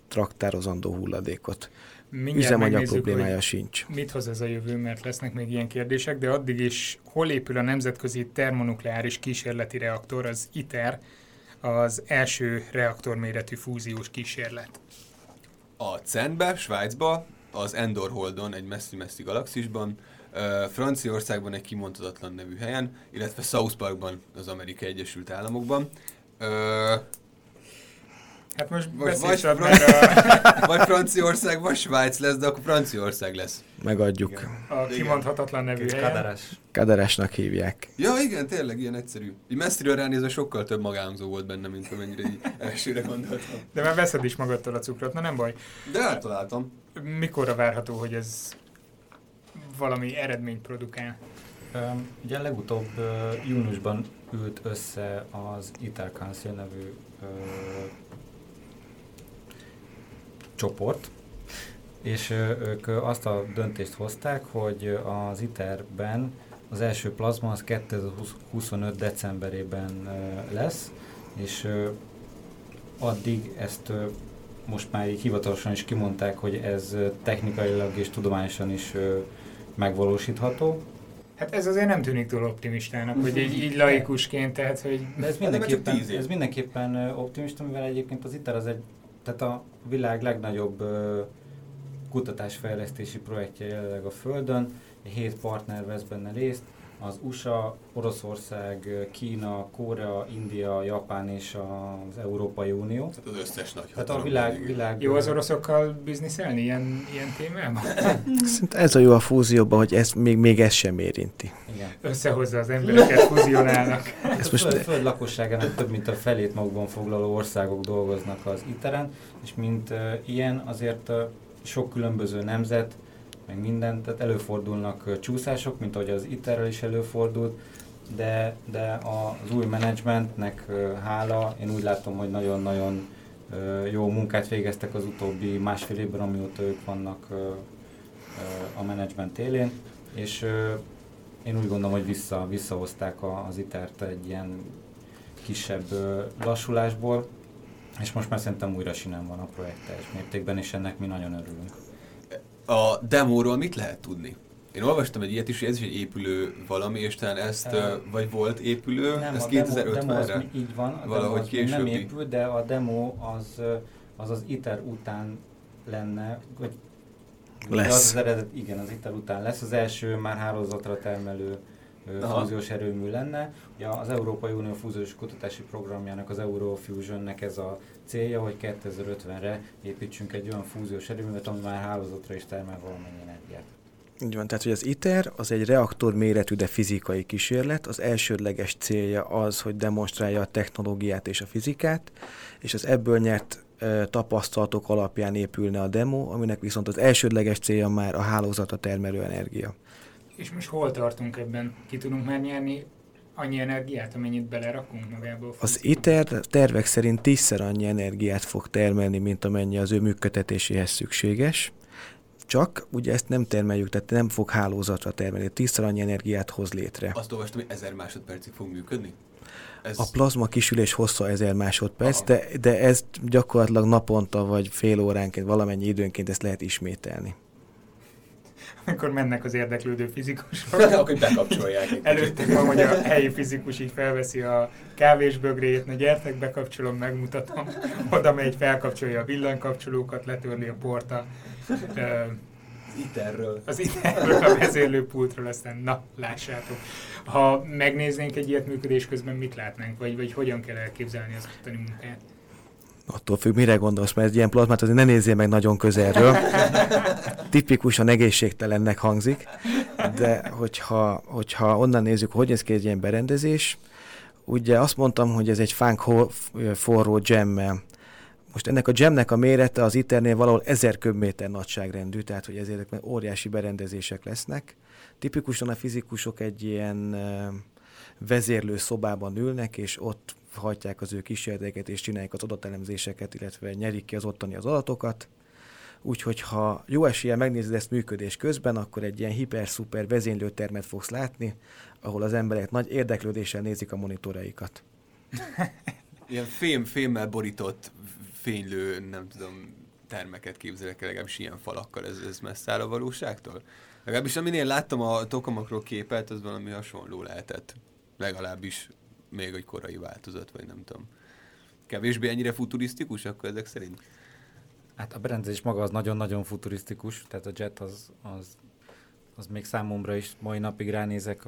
traktározandó hulladékot. mindjárt Üzemanyag problémája sincs. mit hoz ez a jövő, mert lesznek még ilyen kérdések, de addig is hol épül a nemzetközi termonukleáris kísérleti reaktor, az ITER, az első reaktorméretű fúziós kísérlet. A CERN-be, Svájcba, az Endor Holdon, egy messzi-messzi galaxisban, Franciaországban egy kimondhatatlan nevű helyen, illetve South Parkban, az Amerikai Egyesült Államokban. Ö, Hát most Most vagy, vagy, Fran- (laughs) vagy Franciaország, vagy Svájc lesz, de akkor Franciaország lesz. Megadjuk. a Igen. kimondhatatlan nevű Kicsit helyen. kadarás. Kaderesnak hívják. Ja, igen, tényleg ilyen egyszerű. Így messziről ránézve sokkal több magámzó volt benne, mint amennyire így elsőre gondoltam. De már veszed is magadtól a cukrot, na nem baj. De eltaláltam. Mikorra várható, hogy ez valami eredményt produkál? Öm, Ugye legutóbb ö, júniusban ült össze az ITER Council nevű ö, csoport, és ők azt a döntést hozták, hogy az ITER-ben az első plazma az 2025. decemberében lesz, és addig ezt most már így hivatalosan is kimondták, hogy ez technikailag és tudományosan is megvalósítható, Hát ez azért nem tűnik túl optimistának, hogy így, így laikusként, tehát hogy De ez (laughs) mindenképpen, ez mindenképpen optimista, mivel egyébként az ITER az egy, tehát a világ legnagyobb kutatásfejlesztési projektje jelenleg a Földön, hét partner vesz benne részt, az USA, Oroszország, Kína, Korea, India, Japán és az Európai Unió. Tehát az összes nagy Tehát a világ, világ jó az oroszokkal bizniszelni ilyen, ilyen témában? (laughs) Szerintem ez a jó a fúzióban, hogy ez még, még ez sem érinti. Igen. Összehozza az embereket, fuzionálnak. Ezt Ezt most most- föld, föld lakosságának több mint a felét magukban foglaló országok dolgoznak az ITER-en, és mint uh, ilyen azért uh, sok különböző nemzet, meg minden, tehát előfordulnak csúszások, mint ahogy az ITER-rel is előfordult, de, de az új menedzsmentnek hála, én úgy látom, hogy nagyon-nagyon jó munkát végeztek az utóbbi másfél évben, amióta ők vannak a menedzsment élén, és én úgy gondolom, hogy vissza, visszahozták az ITER-t egy ilyen kisebb lassulásból, és most már szerintem újra sinem van a projekt teljes mértékben, és ennek mi nagyon örülünk. A demóról mit lehet tudni? Én olvastam egy ilyet is, hogy ez is egy épülő valami, és talán ezt, vagy volt épülő, Nem, ez a demo, demo az 2050-re? mi- így van, a Valahogy demo az még nem későbbi. épül, de a demo az az, az ITER után lenne, vagy Lesz. Az, az eredet, igen, az ITER után lesz. Az első már hálózatra termelő Aha. fúziós erőmű lenne. Ugye az Európai Unió fúziós kutatási programjának, az Eurofusionnek ez a célja, hogy 2050-re építsünk egy olyan fúziós erőművet, ami már hálózatra is termel valamennyi energiát. Így van, tehát hogy az ITER az egy reaktor méretű, de fizikai kísérlet. Az elsődleges célja az, hogy demonstrálja a technológiát és a fizikát, és az ebből nyert ö, tapasztalatok alapján épülne a demo, aminek viszont az elsődleges célja már a hálózatra termelő energia. És most hol tartunk ebben? Ki tudunk már nyerni annyi energiát, amennyit belerakunk magába? Az? ITER tervek szerint tízszer annyi energiát fog termelni, mint amennyi az ő működtetéséhez szükséges. Csak ugye ezt nem termeljük, tehát nem fog hálózatra termelni, tízszer annyi energiát hoz létre. Azt olvastam, hogy 1000 másodpercig fog működni? Ez A plazma kisülés hossza 1000 másodperc, Aha. de, de ez gyakorlatilag naponta vagy fél óránként, valamennyi időnként ezt lehet ismételni. Amikor mennek az érdeklődő fizikusok. (laughs) akkor bekapcsolják. Előttem van, hogy a helyi fizikus így felveszi a kávésbögrét, na gyertek, bekapcsolom, megmutatom. (laughs) Oda megy, felkapcsolja a villanykapcsolókat, letörli a porta. Ö, ITER-ről. az idejéről a vezérlőpultról, aztán na, lássátok. Ha megnéznénk egy ilyet működés közben, mit látnánk, vagy, vagy hogyan kell elképzelni az ottani munkát? Attól függ, mire gondolsz, mert egy ilyen plazmát azért ne nézzél meg nagyon közelről. Tipikusan egészségtelennek hangzik, de hogyha, hogyha onnan nézzük, hogy néz ki egy ilyen berendezés, ugye azt mondtam, hogy ez egy fánk forró gemmel. Most ennek a gemnek a mérete az ITER-nél valahol 1000 köbméter nagyságrendű, tehát hogy ezért óriási berendezések lesznek. Tipikusan a fizikusok egy ilyen vezérlő szobában ülnek, és ott hajtják az ő kísérleteket, és csinálják az adatelemzéseket, illetve nyerik ki az ottani az adatokat. Úgyhogy ha jó eséllyel megnézed ezt működés közben, akkor egy ilyen hiper-szuper vezénylőtermet fogsz látni, ahol az emberek nagy érdeklődéssel nézik a monitoraikat. (laughs) Ilyen fém, fémmel borított, fénylő, nem tudom, termeket képzelek el, legalábbis ilyen falakkal, ez, ez messze áll a valóságtól? Legalábbis aminél láttam a tokamakról képet, az valami hasonló lehetett. Legalábbis még egy korai változat, vagy nem tudom. Kevésbé ennyire futurisztikus akkor ezek szerint? Hát a berendezés maga az nagyon-nagyon futurisztikus, tehát a jet az, az, az még számomra is mai napig ránézek,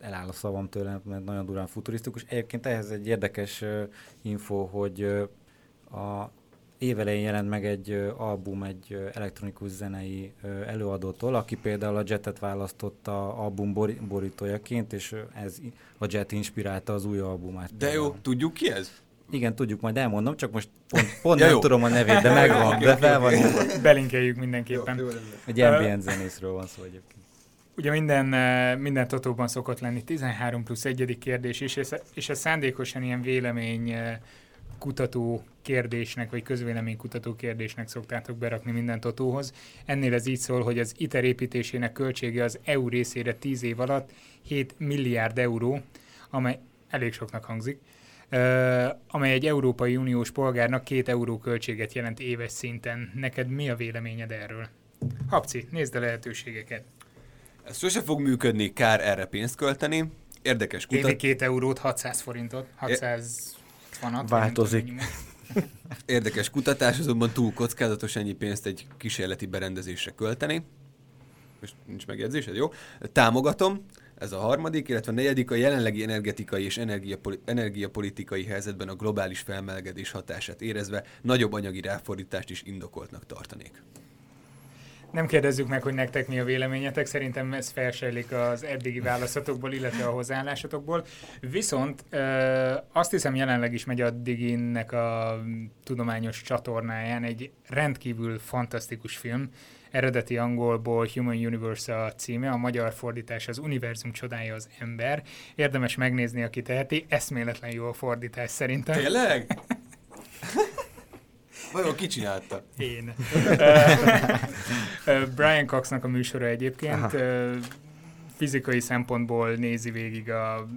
eláll a szavam tőlem, mert nagyon durán futurisztikus. Egyébként ehhez egy érdekes uh, info, hogy uh, A évelején jelent meg egy album egy elektronikus zenei előadótól, aki például a Jetet választotta album borítójaként, és ez a Jet inspirálta az új albumát. De jó, tudjuk ki ez? Igen, tudjuk, majd elmondom, csak most pont, pont Ja, nem jó. tudom a nevét, de megvan, de fel van. Belinkeljük mindenképpen. Egy ambient zenészről van szó egyébként. Ugye minden, minden totóban szokott lenni 13 plusz egyedik kérdés is, és, és ez szándékosan ilyen vélemény kutató kérdésnek, vagy közvélemény kutató kérdésnek szoktátok berakni minden totóhoz. Ennél ez így szól, hogy az ITER építésének költsége az EU részére 10 év alatt 7 milliárd euró, amely elég soknak hangzik, amely egy Európai Uniós polgárnak két euró költséget jelent éves szinten. Neked mi a véleményed erről? Habci, nézd a lehetőségeket. Ez sose fog működni, kár erre pénzt költeni. Érdekes Évi kutat... két eurót, 600 forintot, 600 vanat. Változik. (laughs) Érdekes kutatás, azonban túl kockázatos ennyi pénzt egy kísérleti berendezésre költeni. Most nincs megjegyzésed, jó? Támogatom, ez a harmadik, illetve a negyedik a jelenlegi energetikai és energiapoli- energiapolitikai helyzetben a globális felmelegedés hatását érezve nagyobb anyagi ráfordítást is indokoltnak tartanék. Nem kérdezzük meg, hogy nektek mi a véleményetek, szerintem ez felsejlik az eddigi válaszatokból, illetve a hozzáállásotokból. Viszont ö, azt hiszem jelenleg is megy a Diginnek a tudományos csatornáján egy rendkívül fantasztikus film, eredeti angolból Human Universe a címe, a magyar fordítás az Univerzum csodája az ember. Érdemes megnézni, aki teheti, eszméletlen jó a fordítás szerintem. Tényleg? (laughs) Vajon ki csinálta? Én. Brian Coxnak a műsora egyébként Aha. fizikai szempontból nézi végig a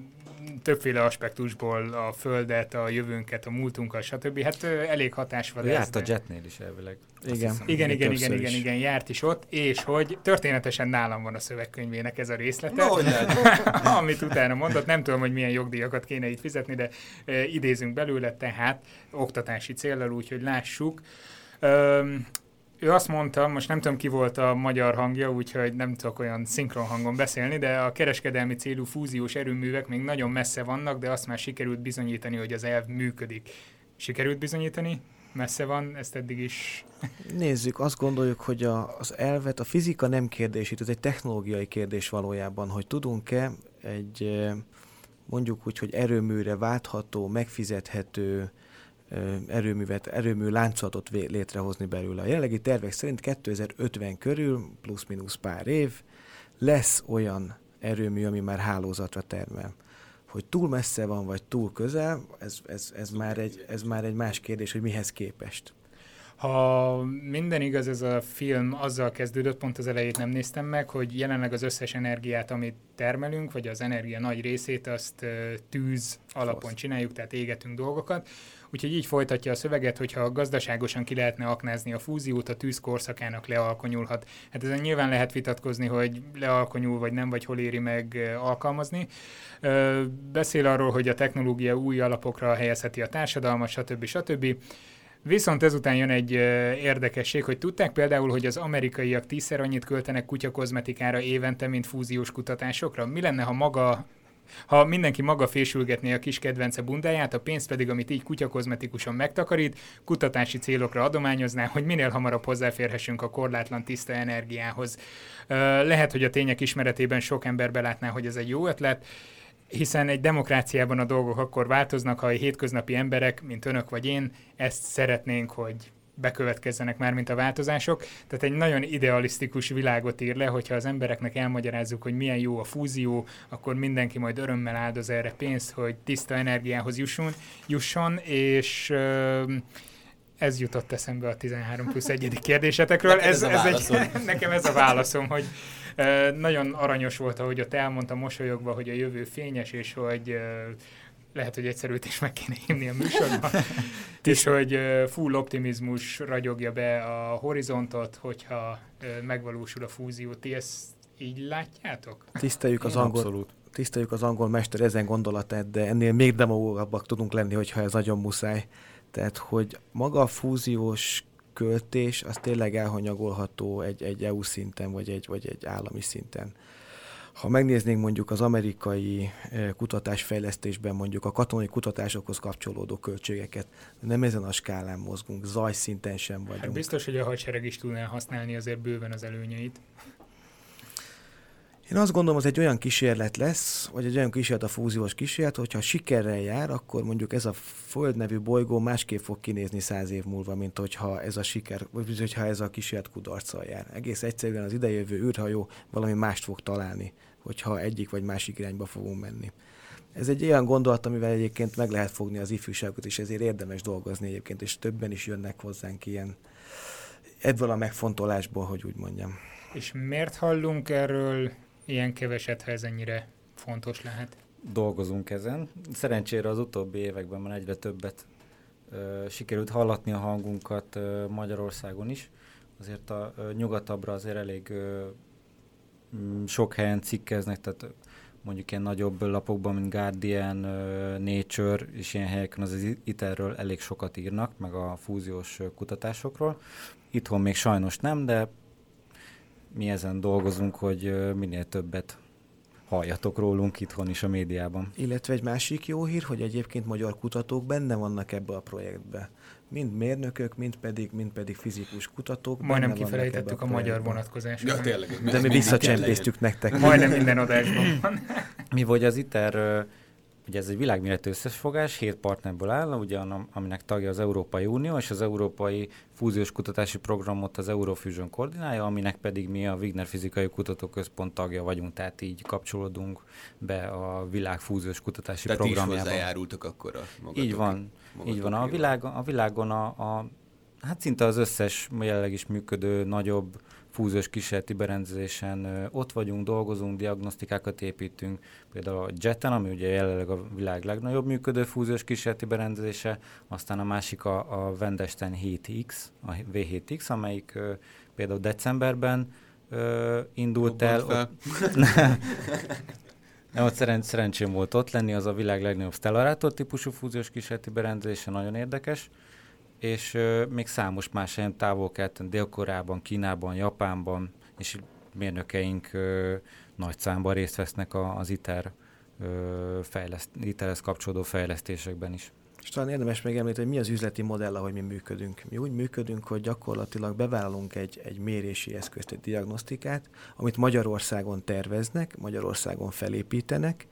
többféle aspektusból a Földet, a jövőnket, a múltunkat, stb. Hát elég hatásva Ő járt a Jetnél is elvileg. Igen. hiszem. Igen, igen, igen, igen, igen, járt is ott, és hogy történetesen nálam van a szövegkönyvének ez a részlete, lehet? (laughs) amit utána mondott, nem tudom, hogy milyen jogdíjakat kéne itt fizetni, de e, idézünk belőle, tehát oktatási céllal, úgyhogy lássuk. Ő azt mondta, most nem tudom ki volt a magyar hangja, úgyhogy nem tudok olyan szinkron hangon beszélni, de a kereskedelmi célú fúziós erőművek még nagyon messze vannak, de azt már sikerült bizonyítani, hogy az elv működik. Sikerült bizonyítani? Messze van, ezt eddig is Nézzük, azt gondoljuk, hogy a, az elvet, a fizika nem kérdés, itt ez egy technológiai kérdés valójában, hogy tudunk-e egy eh, mondjuk úgy, hogy erőműre váltható, megfizethető erőművet, erőmű láncolatot létrehozni belőle. A jelenlegi tervek szerint 2050 körül, plusz-minusz pár év, lesz olyan erőmű, ami már hálózatra termel. Hogy túl messze van, vagy túl közel, ez, ez, ez, már, egy, ez már egy más kérdés, hogy mihez képest. Ha minden igaz, ez a film azzal kezdődött, pont az elejét nem néztem meg, hogy jelenleg az összes energiát, amit termelünk, vagy az energia nagy részét, azt tűz alapon csináljuk, tehát égetünk dolgokat. Úgyhogy így folytatja a szöveget, hogyha gazdaságosan ki lehetne aknázni a fúziót, a tűz korszakának lealkonyulhat. Hát ezen nyilván lehet vitatkozni, hogy lealkonyul vagy nem, vagy hol éri meg alkalmazni. Beszél arról, hogy a technológia új alapokra helyezheti a társadalmat, stb. stb. Viszont ezután jön egy érdekesség, hogy tudták például, hogy az amerikaiak tízszer annyit költenek kutyakozmetikára évente, mint fúziós kutatásokra? Mi lenne, ha maga ha mindenki maga fésülgetné a kis kedvence bundáját, a pénzt pedig, amit így kutyakozmetikusan megtakarít, kutatási célokra adományozná, hogy minél hamarabb hozzáférhessünk a korlátlan tiszta energiához. Lehet, hogy a tények ismeretében sok ember belátná, hogy ez egy jó ötlet, hiszen egy demokráciában a dolgok akkor változnak, ha a hétköznapi emberek, mint önök vagy én, ezt szeretnénk, hogy bekövetkezzenek már, mint a változások. Tehát egy nagyon idealisztikus világot ír le, hogyha az embereknek elmagyarázzuk, hogy milyen jó a fúzió, akkor mindenki majd örömmel áldoz erre pénzt, hogy tiszta energiához jusson, jusson és ez jutott eszembe a 13 plusz egyedik kérdésetekről. Neked ez a egy, (laughs) nekem ez a válaszom, hogy nagyon aranyos volt, ahogy ott elmondta mosolyogva, hogy a jövő fényes, és hogy lehet, hogy egyszer őt is meg kéne hívni a műsorba, (laughs) és hogy full optimizmus ragyogja be a horizontot, hogyha megvalósul a fúzió. Ti ezt így látjátok? Tiszteljük az Én angol, Abszolút. tiszteljük az angol mester ezen gondolatát, de ennél még demagógabbak tudunk lenni, hogyha ez nagyon muszáj. Tehát, hogy maga a fúziós költés, az tényleg elhanyagolható egy, egy EU szinten, vagy egy, vagy egy állami szinten. Ha megnéznénk mondjuk az amerikai kutatásfejlesztésben mondjuk a katonai kutatásokhoz kapcsolódó költségeket, nem ezen a skálán mozgunk, zajszinten sem vagyunk. Hát biztos, hogy a hadsereg is tudná használni azért bőven az előnyeit. Én azt gondolom, az egy olyan kísérlet lesz, vagy egy olyan kísérlet a fúziós kísérlet, hogyha sikerrel jár, akkor mondjuk ez a Föld nevű bolygó másképp fog kinézni száz év múlva, mint hogyha ez a siker, vagy hogyha ez a kísérlet kudarccal jár. Egész egyszerűen az idejövő űrhajó valami mást fog találni, hogyha egyik vagy másik irányba fogunk menni. Ez egy olyan gondolat, amivel egyébként meg lehet fogni az ifjúságot, és ezért érdemes dolgozni egyébként, és többen is jönnek hozzánk ilyen ebből a megfontolásból, hogy úgy mondjam. És miért hallunk erről ilyen keveset, ha ez ennyire fontos lehet? Dolgozunk ezen. Szerencsére az utóbbi években már egyre többet ö, sikerült hallatni a hangunkat ö, Magyarországon is. Azért a ö, nyugatabbra azért elég ö, sok helyen cikkeznek, tehát mondjuk ilyen nagyobb lapokban, mint Guardian, Nature, és ilyen helyeken az ITER-ről elég sokat írnak, meg a fúziós kutatásokról. Itthon még sajnos nem, de mi ezen dolgozunk, hogy minél többet halljatok rólunk itthon is a médiában. Illetve egy másik jó hír, hogy egyébként magyar kutatók benne vannak ebbe a projektbe. Mind mérnökök, mind pedig, mind pedig fizikus kutatók. Majdnem kifelejtettük a, a magyar vonatkozást. Ja, tényleg. De mi visszacsempésztük nektek. Majdnem minden adásban van. mi vagy az ITER Ugye ez egy világméretű összefogás, hét partnerből áll, ugye, aminek tagja az Európai Unió, és az Európai Fúziós Kutatási Programot az Eurofusion koordinálja, aminek pedig mi a Wigner Fizikai Kutatóközpont tagja vagyunk, tehát így kapcsolódunk be a világ fúziós kutatási tehát programjába. Tehát hozzájárultak akkor a magatok, Így van, így van. A világon, a világon a, a, hát szinte az összes jelenleg is működő nagyobb fúziós kísérleti berendezésen ott vagyunk, dolgozunk, diagnosztikákat építünk, például a JETEN, ami ugye jelenleg a világ legnagyobb működő fúziós kísérleti berendezése, aztán a másik a, a Vendesten 7X, a V7X, amelyik például decemberben indult el. Ott, (laughs) Nem, ott szerencs, szerencsém volt ott lenni, az a világ legnagyobb Stellarator típusú fúziós kísérleti berendezése, nagyon érdekes és még számos más helyen távol keleten, Dél-Koreában, Kínában, Japánban, és mérnökeink nagy számban részt vesznek a, az ITER, fejleszt, ITER-hez kapcsolódó fejlesztésekben is. És talán érdemes megemlíteni, hogy mi az üzleti modell, ahogy mi működünk. Mi úgy működünk, hogy gyakorlatilag bevállalunk egy, egy mérési eszközt, egy diagnosztikát, amit Magyarországon terveznek, Magyarországon felépítenek,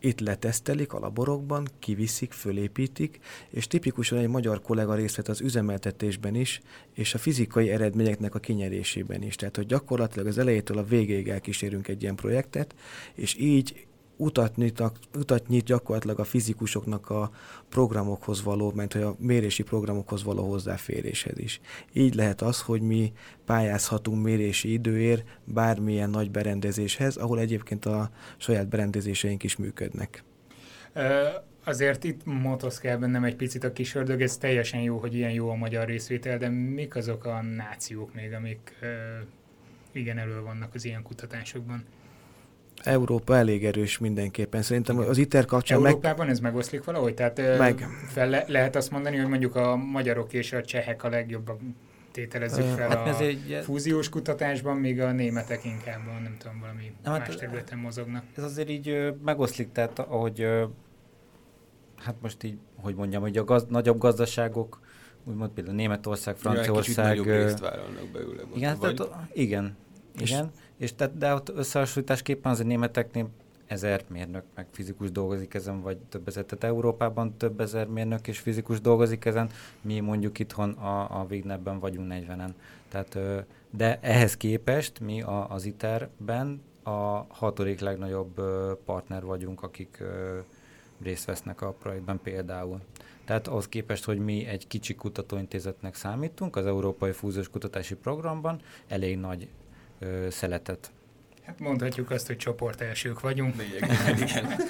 itt letesztelik a laborokban, kiviszik, fölépítik, és tipikusan egy magyar kollega részt vett az üzemeltetésben is, és a fizikai eredményeknek a kinyerésében is. Tehát, hogy gyakorlatilag az elejétől a végéig elkísérünk egy ilyen projektet, és így utat nyit, utat nyit gyakorlatilag a fizikusoknak a programokhoz való, mert hogy a mérési programokhoz való hozzáféréshez is. Így lehet az, hogy mi pályázhatunk mérési időért bármilyen nagy berendezéshez, ahol egyébként a saját berendezéseink is működnek. Azért itt motoszkál bennem egy picit a kis ördög, ez teljesen jó, hogy ilyen jó a magyar részvétel, de mik azok a nációk még, amik igen elő vannak az ilyen kutatásokban? Európa elég erős mindenképpen. Szerintem az ITER kapcsán Európában meg... ez megoszlik valahogy? Tehát meg. Fel le, lehet azt mondani, hogy mondjuk a magyarok és a csehek a legjobb tételezzük fel hát a egy... fúziós kutatásban, míg a németek inkább a, nem tudom, valami nem, hát más területen mozognak. Ez azért így megoszlik, tehát ahogy hát most így, hogy mondjam, hogy a gaz, nagyobb gazdaságok, úgymond például Németország, Franciaország... Kicsit nagyobb részt vállalnak belőle. Igen, vagy? tehát, igen, igen. És tehát, de ott összehasonlításképpen az a németeknél ezer mérnök meg fizikus dolgozik ezen, vagy több ezer. Tehát Európában több ezer mérnök és fizikus dolgozik ezen, mi mondjuk itthon a, a Wignetben vagyunk 40-en. Tehát, de ehhez képest mi a, az ITER-ben a hatodik legnagyobb partner vagyunk, akik részt vesznek a projektben például. Tehát ahhoz képest, hogy mi egy kicsi kutatóintézetnek számítunk, az Európai Fúziós Kutatási Programban elég nagy ö, szeletet. Hát mondhatjuk azt, hogy csoport elsők vagyunk. Igen. (laughs)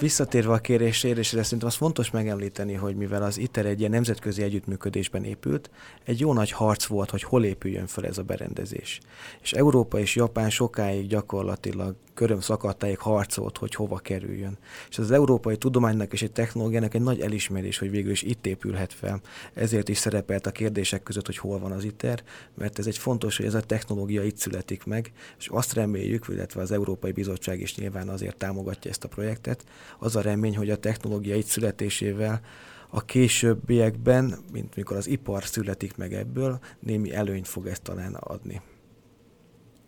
Visszatérve a kérésére, és szerintem az fontos megemlíteni, hogy mivel az ITER egy ilyen nemzetközi együttműködésben épült, egy jó nagy harc volt, hogy hol épüljön fel ez a berendezés. És Európa és Japán sokáig gyakorlatilag köröm szakadtáig harcolt, hogy hova kerüljön. És az európai tudománynak és egy technológiának egy nagy elismerés, hogy végül is itt épülhet fel. Ezért is szerepelt a kérdések között, hogy hol van az ITER, mert ez egy fontos, hogy ez a technológia itt születik meg, és azt reméljük, illetve az Európai Bizottság is nyilván azért támogatja ezt a projektet, az a remény, hogy a technológia itt születésével a későbbiekben, mint mikor az ipar születik meg ebből, némi előnyt fog ezt talán adni.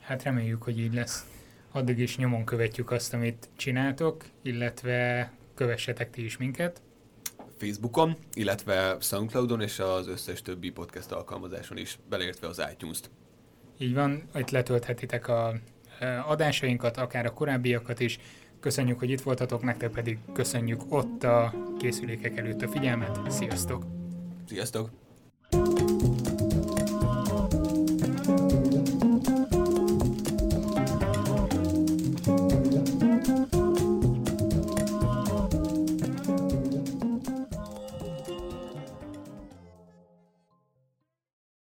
Hát reméljük, hogy így lesz. Addig is nyomon követjük azt, amit csináltok, illetve kövessetek ti is minket. Facebookon, illetve Soundcloudon és az összes többi podcast alkalmazáson is, beleértve az iTunes-t. Így van, itt letölthetitek a adásainkat, akár a korábbiakat is. Köszönjük, hogy itt voltatok, nektek pedig köszönjük ott a készülékek előtt a figyelmet. Sziasztok! Sziasztok!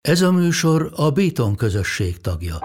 Ez a műsor a Béton közösség tagja.